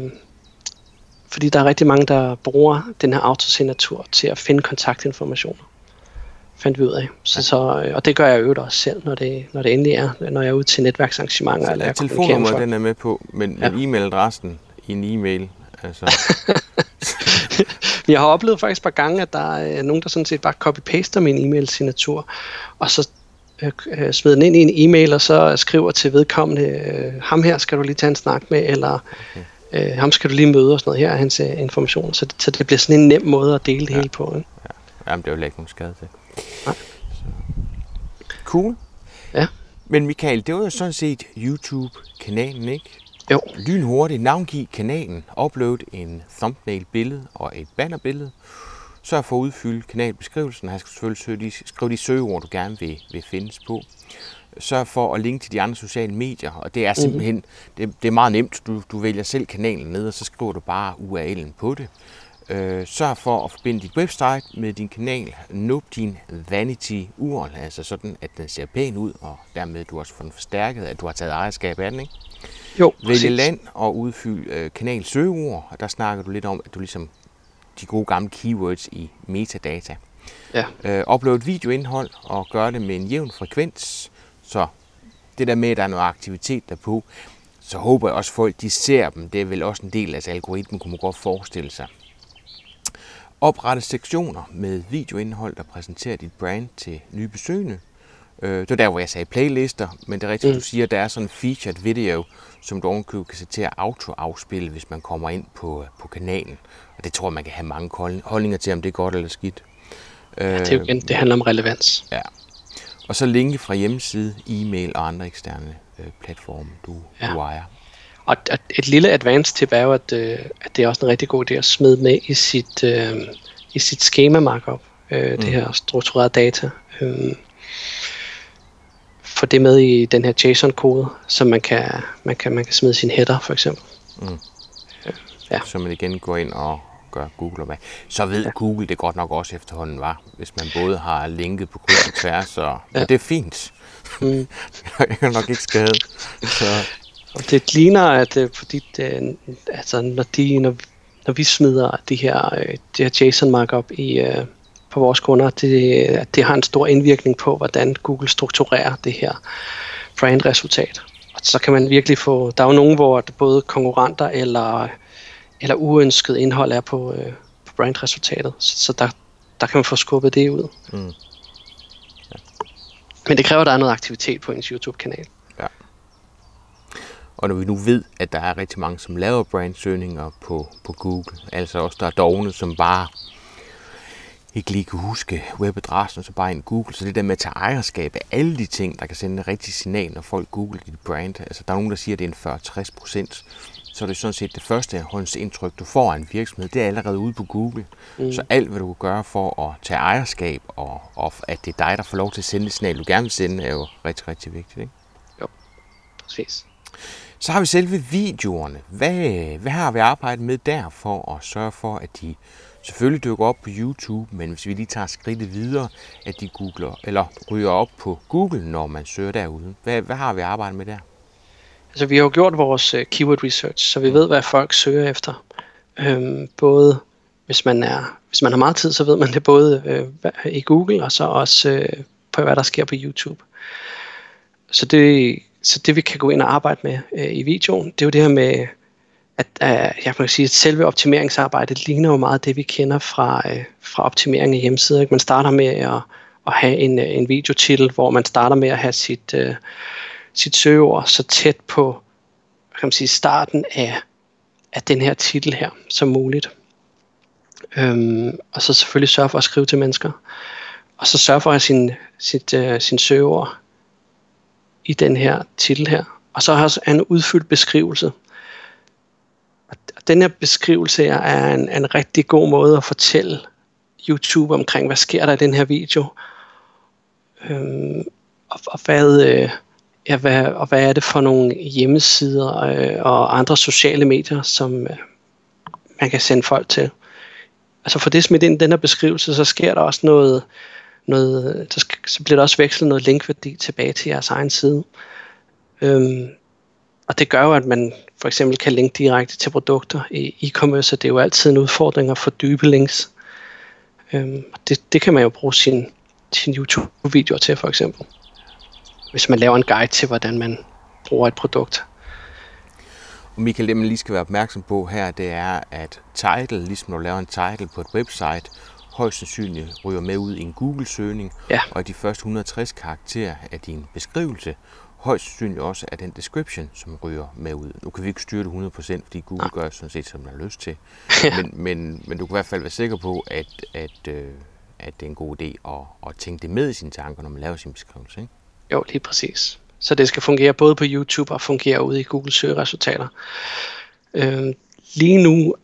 fordi der er rigtig mange, der bruger den her autosignatur til at finde kontaktinformationer fandt vi ud af. Så, ja. så, øh, og det gør jeg jo også selv, når det, når det endelig er, når jeg er ude til netværksarrangementer. Så eller telefonnummeret, den er med på, men, ja. men e-mailadressen i en e-mail, altså... (laughs) jeg har oplevet faktisk et par gange, at der er nogen, der sådan set bare copy-paster min e-mail-signatur, og så øh, øh, smider den ind i en e-mail, og så skriver til vedkommende, øh, ham her skal du lige tage en snak med, eller okay. øh, ham skal du lige møde og sådan noget. Her er hans øh, information, så det, så det bliver sådan en nem måde at dele det ja. hele på. Ikke? Ja. Jamen, det er jo ikke nogen skade til. Nej. Cool. Ja. Men Michael, det var jo sådan set YouTube-kanalen, ikke? Jo. Lynhurtigt navngiv kanalen, upload en thumbnail-billede og et bannerbillede. Sørg for at udfylde kanalbeskrivelsen. Her skal selvfølgelig søge de, skrive de søgeord, du gerne vil, vil findes på. Sørg for at linke til de andre sociale medier, og det er simpelthen mm-hmm. det, det er meget nemt. Du, du vælger selv kanalen ned, og så skriver du bare URL'en på det. Øh, sørg for at forbinde dit website med din kanal. Nup din vanity URL, altså sådan, at den ser pæn ud, og dermed du også får den forstærket, at du har taget ejerskab af den, ikke? Jo, Vælge land og udfylde øh, kanal søgeord, og der snakker du lidt om, at du ligesom de gode gamle keywords i metadata. Ja. Øh, upload videoindhold og gør det med en jævn frekvens, så det der med, at der er noget aktivitet derpå, så håber jeg også, at folk de ser dem. Det er vel også en del af algoritmen, kunne man godt forestille sig. Oprette sektioner med videoindhold, der præsenterer dit brand til nye besøgende. Øh, det er der, hvor jeg sagde playlister, men det er rigtigt, mm. du siger, at der er sådan en featured video, som du ovenkøbet kan sætte til at auto-afspille, hvis man kommer ind på, på kanalen. Og det tror jeg, man kan have mange holdninger til, om det er godt eller skidt. Ja, det, er jo igen, det handler om relevans. Ja. Og så linke fra hjemmeside, e-mail og andre eksterne øh, platforme, du, ja. du ejer. Og et lille advanced tip er jo, at, øh, at det er også en rigtig god idé at smide med i sit, øh, i sit schema markup, øh, mm. det her strukturerede data. Øh, få det med i den her JSON-kode, så man kan, man kan, man kan smide sin header for eksempel. Mm. Ja. Så man igen går ind og gør Google med. Så ved ja. Google det godt nok også efterhånden var, hvis man både har linket på kryds og tværs, så ja. Men det er fint. Mm. (laughs) det er nok ikke skadet. Så. Og det ligner, at øh, fordi det, altså, når, de, når, når vi smider de her, øh, de her JSON markup i, uh, på vores kunder, det, det har en stor indvirkning på, hvordan Google strukturerer det her brandresultat. Og så kan man virkelig få, der er jo nogen, hvor både konkurrenter eller, eller uønsket indhold er på, øh, på brandresultatet, så, så der, der kan man få skubbet det ud. Mm. Ja. Men det kræver, at der er noget aktivitet på ens YouTube-kanal. Og når vi nu ved, at der er rigtig mange, som laver brandsøgninger på, på Google, altså også der er dogne, som bare ikke lige kan huske webadressen, så bare ind Google. Så det der med at tage ejerskab af alle de ting, der kan sende et rigtigt signal, når folk googler dit brand. Altså der er nogen, der siger, at det er en 40-60 procent. Så er det sådan set det første indtryk, du får af en virksomhed. Det er allerede ude på Google. Mm. Så alt, hvad du kan gøre for at tage ejerskab, og, og at det er dig, der får lov til at sende det signal, du gerne vil sende, er jo rigtig, rigtig vigtigt. Ikke? Jo, præcis. Så har vi selve videoerne. Hvad, hvad har vi arbejdet med der for at sørge for, at de selvfølgelig dukker op på YouTube, men hvis vi lige tager skridtet videre, at de googler, eller ryger op på Google, når man søger derude. Hvad, hvad har vi arbejdet med der? Altså vi har jo gjort vores uh, keyword research, så vi mm. ved, hvad folk søger efter. Øhm, både hvis man er, hvis man har meget tid, så ved man det både øh, i Google og så også øh, på hvad der sker på YouTube. Så det, så det vi kan gå ind og arbejde med øh, i videoen, det er jo det her med at øh, jeg kan sige, at selve optimeringsarbejdet ligner jo meget det, vi kender fra, øh, fra optimering af hjemmesider. Ikke? Man starter med at, at have en, øh, en videotitel, hvor man starter med at have sit, øh, sit søgeord så tæt på kan man sige, starten af, af den her titel her som muligt. Øhm, og så selvfølgelig sørge for at skrive til mennesker. Og så sørge for at have sin, sit, øh, sin søgeord i den her titel her. Og så har en udfyldt beskrivelse Og den her beskrivelse er en, en rigtig god måde at fortælle YouTube omkring, hvad sker der i den her video. Øhm, og, og, hvad, øh, ja, hvad, og hvad er det for nogle hjemmesider øh, og andre sociale medier, som øh, man kan sende folk til. Altså for det smidt ind i den her beskrivelse, så sker der også noget, noget øh, så, så bliver der også vekslet noget linkværdi tilbage til jeres egen side. Øhm, og det gør jo, at man for eksempel kan linke direkte til produkter i e-commerce, det er jo altid en udfordring at få dybe links. Øhm, det, det kan man jo bruge sin, sin YouTube-videoer til, for eksempel. Hvis man laver en guide til, hvordan man bruger et produkt. Og Michael, det man lige skal være opmærksom på her, det er, at title, ligesom når du laver en title på et website, højst sandsynligt ryger med ud i en Google-søgning, ja. og de første 160 karakterer af din beskrivelse højst sandsynligt også er den description, som ryger med ud. Nu kan vi ikke styre det 100%, fordi Google gør sådan set, som man har lyst til. men, men, men du kan i hvert fald være sikker på, at, at, øh, at det er en god idé at, at tænke det med i sine tanker, når man laver sin beskrivelse. Ikke? Jo, lige præcis. Så det skal fungere både på YouTube og fungere ude i Google søgeresultater. Øh, lige nu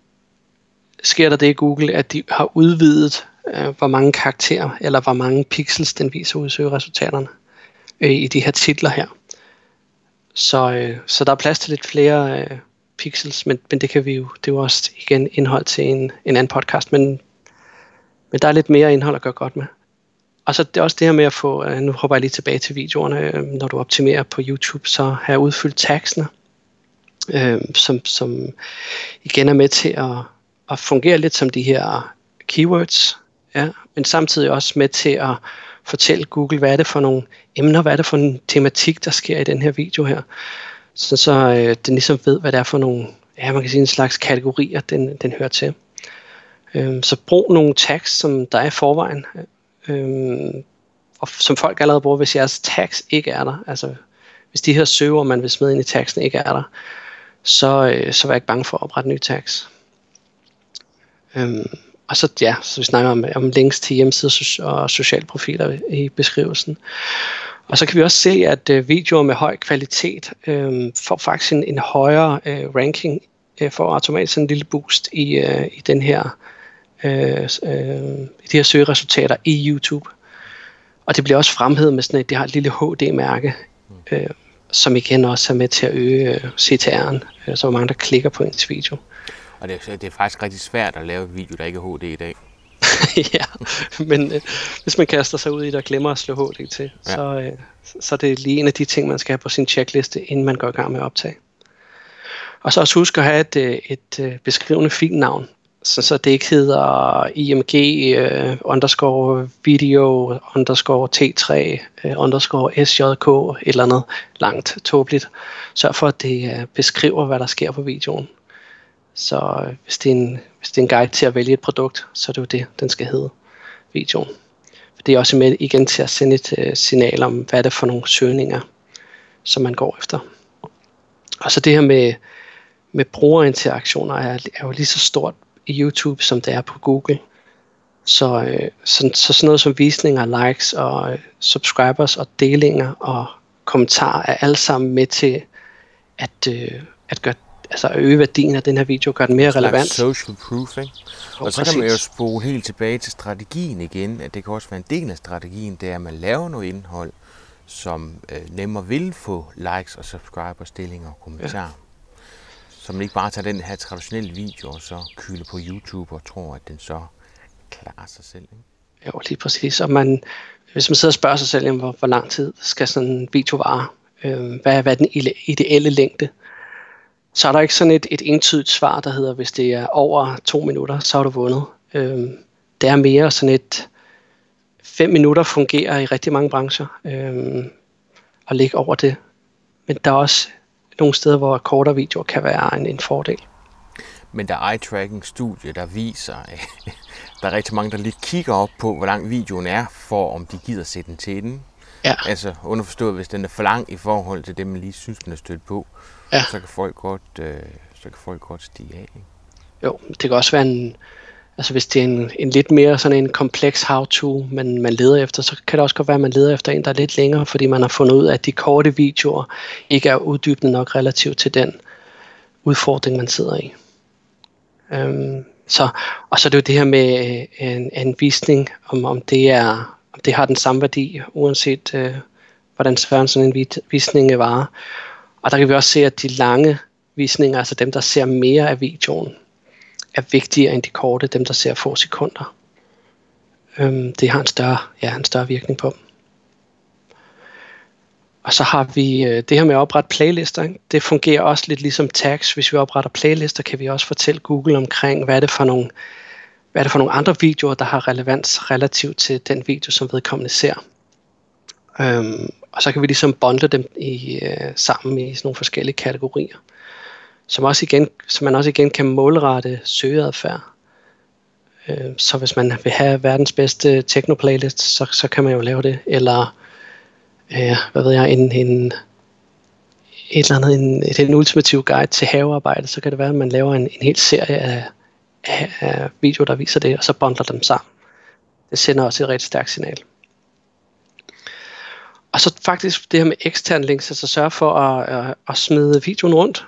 sker der det i Google, at de har udvidet, øh, hvor mange karakterer eller hvor mange pixels den viser ud i søgeresultaterne øh, i de her titler her. Så, øh, så der er plads til lidt flere øh, pixels, men, men det kan vi jo, det er jo også igen indhold til en, en anden podcast, men, men der er lidt mere indhold at gøre godt med. Og så det er også det her med at få, øh, nu hopper jeg lige tilbage til videoerne, øh, når du optimerer på YouTube, så har jeg udfyldt tagsene, øh, som, som igen er med til at, at fungere lidt som de her keywords, ja, men samtidig også med til at fortælle Google, hvad er det for nogle emner, hvad er det for en tematik, der sker i den her video her. Så, så øh, den ligesom ved, hvad det er for nogle, ja, man kan sige en slags kategorier, den, den hører til. Øhm, så brug nogle tags, som der er i forvejen, øhm, og som folk allerede bruger, hvis jeres tags ikke er der. Altså, hvis de her søger, man vil smide ind i tagsen, ikke er der, så, øh, så vær ikke bange for at oprette nye tags. Øhm, og så, ja, så vi snakker om, om links til hjemmesider og sociale profiler i beskrivelsen. Og så kan vi også se, at øh, videoer med høj kvalitet øh, får faktisk en, en højere øh, ranking, øh, får automatisk en lille boost i, øh, i den her øh, øh, de her søgeresultater i YouTube. Og det bliver også fremhævet med sådan et, det har et lille HD-mærke, øh, som igen også er med til at øge øh, CTR'en, øh, så mange der klikker på ens video. Og det er, det er faktisk rigtig svært at lave video, der ikke er HD i dag. (laughs) ja, men øh, hvis man kaster sig ud i det og glemmer at slå HD til, ja. så, øh, så er det lige en af de ting, man skal have på sin checkliste, inden man går i gang med at optage. Og så også husk at have et, øh, et, et øh, beskrivende filnavn, så, så det ikke hedder img uh, underscore video underscore t3 uh, underscore sjk et eller andet langt tåbeligt. Sørg for, at det uh, beskriver, hvad der sker på videoen. Så øh, hvis, det er en, hvis det er en guide til at vælge et produkt, så er det jo det, den skal hedde, videoen. For Det er også med igen til at sende et øh, signal om, hvad det er for nogle søgninger, som man går efter. Og så det her med, med brugerinteraktioner er, er jo lige så stort i YouTube, som det er på Google. Så, øh, så, så sådan noget som visninger, likes og øh, subscribers og delinger og kommentarer er alle sammen med til at, øh, at gøre altså øge værdien af den her video, gøre den mere relevant. social proof, ikke? Og, så præcis. kan man jo spole helt tilbage til strategien igen, at det kan også være en del af strategien, det er, at man laver noget indhold, som øh, nemmere vil få likes og subscribers, delinger og kommentarer. Ja. Så man ikke bare tager den her traditionelle video og så kylder på YouTube og tror, at den så klarer sig selv. Ikke? Jo, lige præcis. Og man, hvis man sidder og spørger sig selv, hvor, hvor lang tid skal sådan en video vare, øh, hvad, hvad er den ideelle længde, så er der ikke sådan et, et entydigt svar, der hedder, hvis det er over to minutter, så har du vundet. Øh, det er mere sådan et, fem minutter fungerer i rigtig mange brancher, øh, og ligge over det. Men der er også nogle steder, hvor kortere videoer kan være en, en fordel. Men der er eye-tracking-studier, der viser, at (laughs) der er rigtig mange, der lige kigger op på, hvor lang videoen er, for om de gider sætte den til den. Ja. Altså underforstået, hvis den er for lang i forhold til det, man lige synes, den er stødt på, ja. så, kan folk godt, øh, så kan folk godt stige af. Ikke? Jo, det kan også være en, Altså hvis det er en, en lidt mere sådan en kompleks how-to, man, man leder efter, så kan det også godt være, at man leder efter en, der er lidt længere, fordi man har fundet ud af, at de korte videoer ikke er uddybende nok relativt til den udfordring, man sidder i. Øhm, så, og så er det jo det her med øh, en, en visning, om, om, det er, om det har den samme værdi, uanset øh, hvordan sådan en visning varer. Og der kan vi også se, at de lange visninger, altså dem, der ser mere af videoen, er vigtigere end de korte, dem der ser få sekunder. Øhm, det har en større, ja, en større virkning på dem. Og så har vi øh, det her med at oprette playlister. Ikke? Det fungerer også lidt ligesom tags. Hvis vi opretter playlister, kan vi også fortælle Google omkring, hvad er det for nogle, hvad er det for nogle andre videoer, der har relevans relativt til den video, som vedkommende ser. Øhm, og så kan vi ligesom bundle dem i, øh, sammen i sådan nogle forskellige kategorier som, også igen, som man også igen kan målrette søgeadfærd. Øh, så hvis man vil have verdens bedste techno-playlist, så, så kan man jo lave det. Eller, øh, hvad ved jeg, en, en, et eller andet, en, en ultimativ guide til havearbejde, så kan det være, at man laver en, en hel serie af, af, af videoer, der viser det, og så bundler dem sammen. Det sender også et rigtig stærkt signal. Og så faktisk det her med ekstern links, altså sørge for at, at, at smide videoen rundt.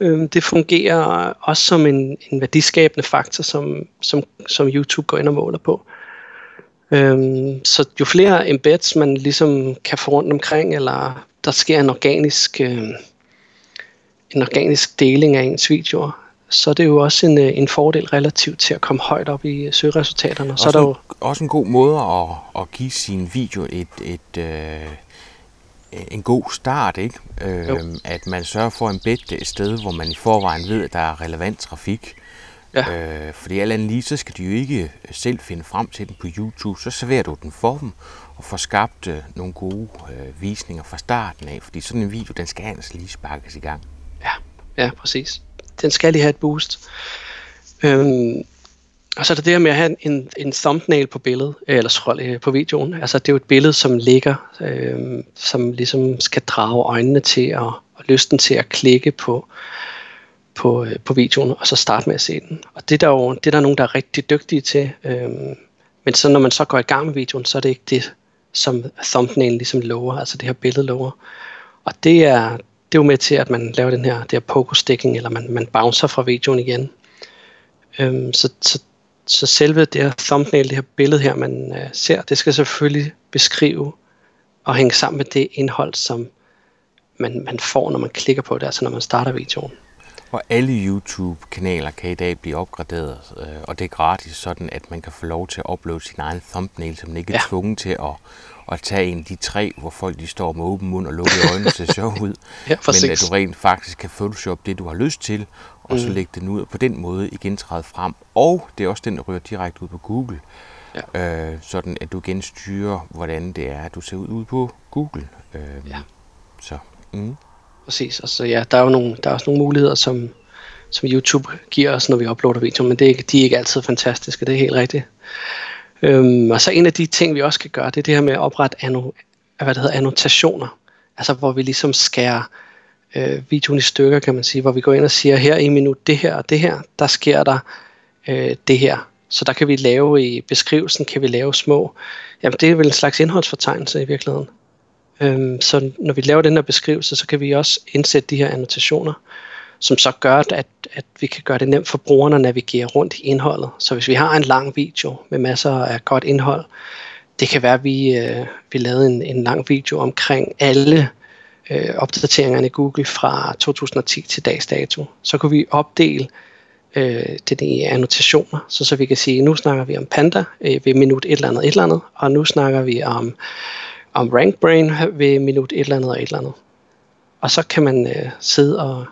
Øhm, det fungerer også som en, en værdiskabende faktor, som, som, som YouTube går ind og måler på. Øhm, så jo flere embeds man ligesom kan få rundt omkring, eller der sker en organisk, øh, en organisk deling af ens videoer, så er det jo også en, øh, en fordel relativt til at komme højt op i søgeresultaterne. Også, så er der jo... også en god måde at, at give sin video et, et, øh, en god start, ikke? Øh, at man sørger for en bed et sted, hvor man i forvejen ved, at der er relevant trafik. Ja. Øh, fordi alt andet lige, så skal de jo ikke selv finde frem til den på YouTube. Så serverer du den for dem og får skabt øh, nogle gode øh, visninger fra starten af. Fordi sådan en video, den skal altså lige sparkes i gang. Ja, ja præcis. Den skal lige have et boost. Øhm, og så er det det her med at have en, en thumbnail på billedet, øh, eller scroll, øh, på videoen. Altså det er jo et billede, som ligger, øhm, som ligesom skal drage øjnene til og, og lysten til at klikke på, på, øh, på videoen, og så starte med at se den. Og det er der jo det er der nogen, der er rigtig dygtige til. Øhm, men så når man så går i gang med videoen, så er det ikke det, som thumbnail ligesom lover, altså det her billede lover. Og det er, det er jo med til, at man laver den her, det her pogo-sticking, eller man, man bouncer fra videoen igen. Øhm, så, så, så selve det her thumbnail, det her billede her, man øh, ser, det skal selvfølgelig beskrive og hænge sammen med det indhold, som man, man får, når man klikker på det, altså når man starter videoen. Og alle YouTube-kanaler kan i dag blive opgraderet, øh, og det er gratis, sådan at man kan få lov til at uploade sin egen thumbnail, så man ikke er ja. tvunget til at, at tage en af de tre, hvor folk de står med åben mund og lukkede øjnene til sjov ud. (laughs) ja, men at du rent faktisk kan photoshop det, du har lyst til, og mm. så lægge den ud og på den måde igen træde frem. Og det er også den, der ryger direkte ud på Google. Ja. Øh, sådan at du igen styrer, hvordan det er, at du ser ud ude på Google. Øh, ja. Så, mm. Præcis. Altså, ja, der er jo nogle, der er også nogle muligheder, som, som YouTube giver os, når vi uploader video, men det er, de er ikke altid fantastiske, det er helt rigtigt. Øhm, og så en af de ting, vi også kan gøre, det er det her med at oprette anno, hvad det hedder, annotationer. Altså hvor vi ligesom skærer øh, videoen i stykker, kan man sige, hvor vi går ind og siger, her i minut det her og det her, der sker der øh, det her. Så der kan vi lave i beskrivelsen, kan vi lave små, jamen det er vel en slags indholdsfortegnelse i virkeligheden. Øhm, så når vi laver den her beskrivelse, så kan vi også indsætte de her annotationer, som så gør, at, at vi kan gøre det nemt for brugerne at navigere rundt i indholdet. Så hvis vi har en lang video med masser af godt indhold, det kan være, at vi, øh, vi lavede en, en lang video omkring alle øh, opdateringerne i Google fra 2010 til dags dato. Så kunne vi opdele øh, det i annotationer, så, så vi kan sige, nu snakker vi om Panda øh, ved minut et eller andet et eller andet, og nu snakker vi om om rank brain ved minut et eller andet og et eller andet. Og så kan man øh, sidde og,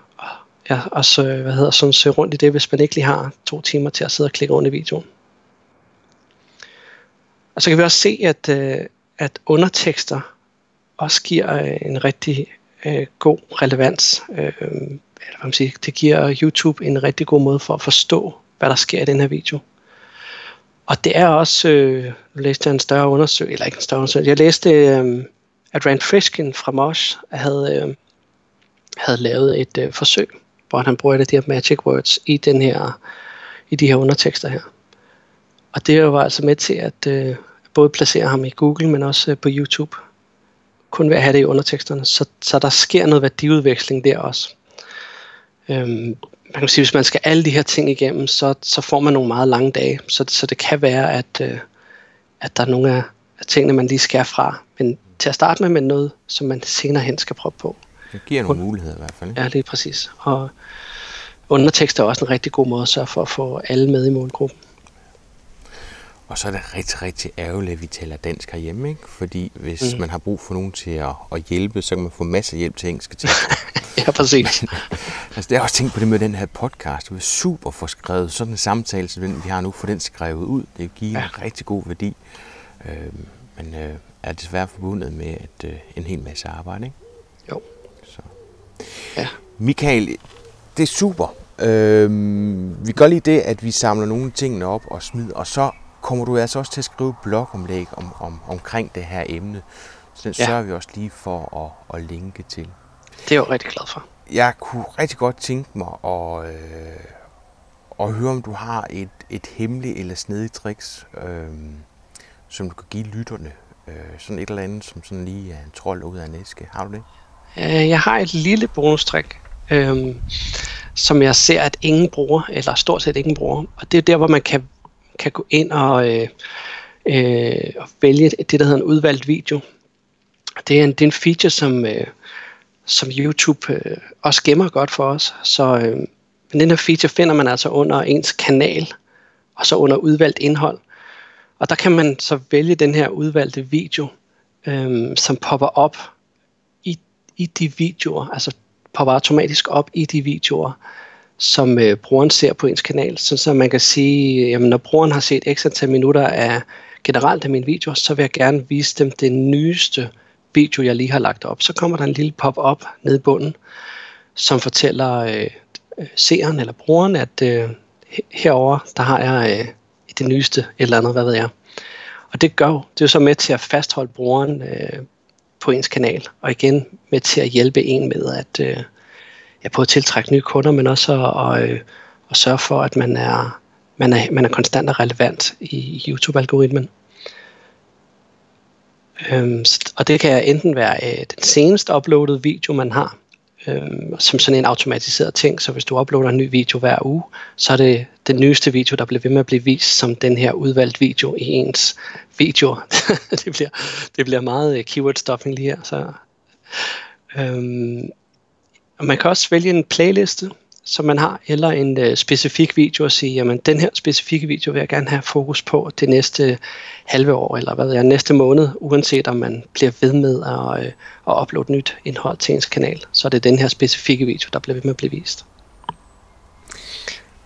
ja, og så, hvad hedder, sådan søge rundt i det, hvis man ikke lige har to timer til at sidde og klikke rundt i videoen. Og så kan vi også se, at, øh, at undertekster også giver øh, en rigtig øh, god relevans. Øh, eller hvad man siger, det giver YouTube en rigtig god måde for at forstå, hvad der sker i den her video. Og det er også, øh, nu læste jeg en større undersøgelse, eller ikke en større undersøgelse, jeg læste, øh, at Rand Friskin fra Mosh havde, øh, havde lavet et øh, forsøg, hvor han bruger et af de her magic words i, den her, i de her undertekster her. Og det var altså med til at øh, både placere ham i Google, men også øh, på YouTube. Kun ved at have det i underteksterne, så, så der sker noget værdiudveksling der også. Øhm, man kan sige, hvis man skal alle de her ting igennem, så, så får man nogle meget lange dage. Så, så det kan være, at, øh, at der er nogle af, af tingene, man lige skal fra. Men til at starte med, med noget, som man senere hen skal prøve på. Det giver nogle muligheder i hvert fald. Ikke? Ja, lige præcis. Og undertekst er også en rigtig god måde at sørge for at få alle med i målgruppen. Og så er det rigtig, rigtig ærgerligt, at vi taler dansk herhjemme, ikke? Fordi hvis mm. man har brug for nogen til at, at hjælpe, så kan man få masser af hjælp til engelske ting. (laughs) ja, præcis. Men, (laughs) altså, det er også tænkt på det med den her podcast. Det er super for skrevet. Sådan en samtale, som den vi har nu, for den skrevet ud. Det giver ja. en rigtig god værdi. Øh, men øh, er desværre forbundet med at, øh, en hel masse arbejde, ikke? Jo. Ja. Michael, det er super. Øh, vi gør lige det, at vi samler nogle ting op og smider, og så kommer du altså også til at skrive blogomlæg om, om, omkring det her emne. Så den ja. sørger vi også lige for at, at linke til. Det er jeg jo rigtig glad for. Jeg kunne rigtig godt tænke mig at, øh, at høre, om du har et, et hemmeligt eller snedigt tricks, øh, som du kan give lytterne. Øh, sådan et eller andet, som sådan lige er en trold ud af næske. Har du det? Øh, jeg har et lille bonustrik, øh, som jeg ser, at ingen bruger, eller stort set ingen bruger. Og det er der, hvor man kan kan gå ind og, øh, øh, og vælge det, der hedder en udvalgt video. Det er en, det er en feature, som, øh, som YouTube øh, også gemmer godt for os. Så øh, den her feature finder man altså under ens kanal, og så under udvalgt indhold. Og der kan man så vælge den her udvalgte video, øh, som popper op i, de videoer, altså popper automatisk op i de videoer, som øh, brugeren ser på ens kanal, så, så man kan sige, jamen når brugeren har set x antal minutter af generelt af mine videoer, så vil jeg gerne vise dem den nyeste video, jeg lige har lagt op. Så kommer der en lille pop-up nede i bunden, som fortæller øh, seeren eller brugeren, at øh, herover der har jeg øh, det nyeste et eller andet, hvad ved jeg. Og det gør det er jo så med til at fastholde brugeren øh, på ens kanal, og igen med til at hjælpe en med at, øh, ja, både tiltrække nye kunder, men også at, og, øh, at sørge for, at man er, man er, man er konstant og relevant i YouTube-algoritmen. Øhm, og det kan enten være øh, den seneste uploadede video, man har, øhm, som sådan en automatiseret ting. Så hvis du uploader en ny video hver uge, så er det den nyeste video, der bliver ved med at blive vist som den her udvalgt video i ens video. (laughs) det, bliver, det bliver meget øh, keyword stuffing lige her. Så, øhm, og man kan også vælge en playliste, som man har, eller en øh, specifik video og sige, jamen den her specifikke video vil jeg gerne have fokus på det næste halve år, eller hvad ved jeg, næste måned, uanset om man bliver ved med at, øh, at uploade nyt indhold til ens kanal, så er det den her specifikke video, der bliver ved med at blive vist.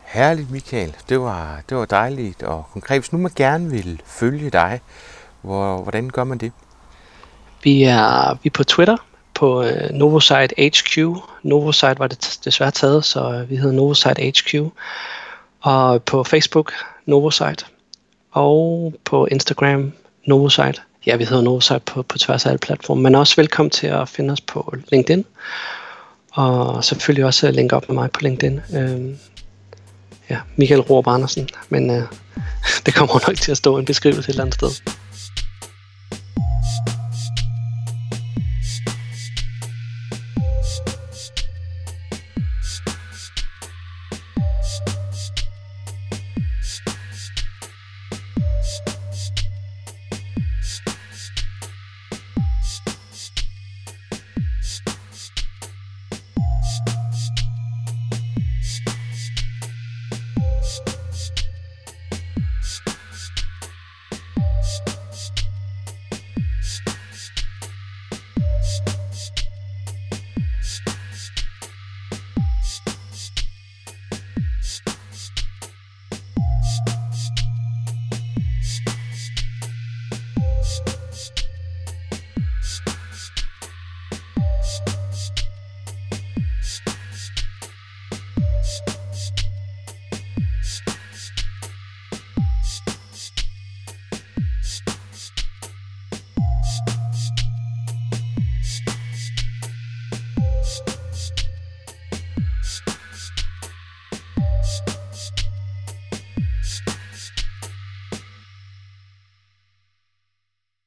Herligt Michael, det var, det var dejligt og konkret. Hvis nu man gerne vil følge dig, hvor, hvordan gør man det? Vi er, vi er på Twitter, på øh, Novosite HQ. Novosite var det desværre taget, så øh, vi hedder Novosite HQ. Og på Facebook, Novosite. Og på Instagram, Novosite. Ja, vi hedder Novosite på, på tværs af alle platforme. Men også velkommen til at finde os på LinkedIn. Og selvfølgelig også linke op med mig på LinkedIn. Øh, ja, Michael Rohr Andersen. Men øh, (laughs) det kommer nok til at stå en beskrivelse et eller andet sted.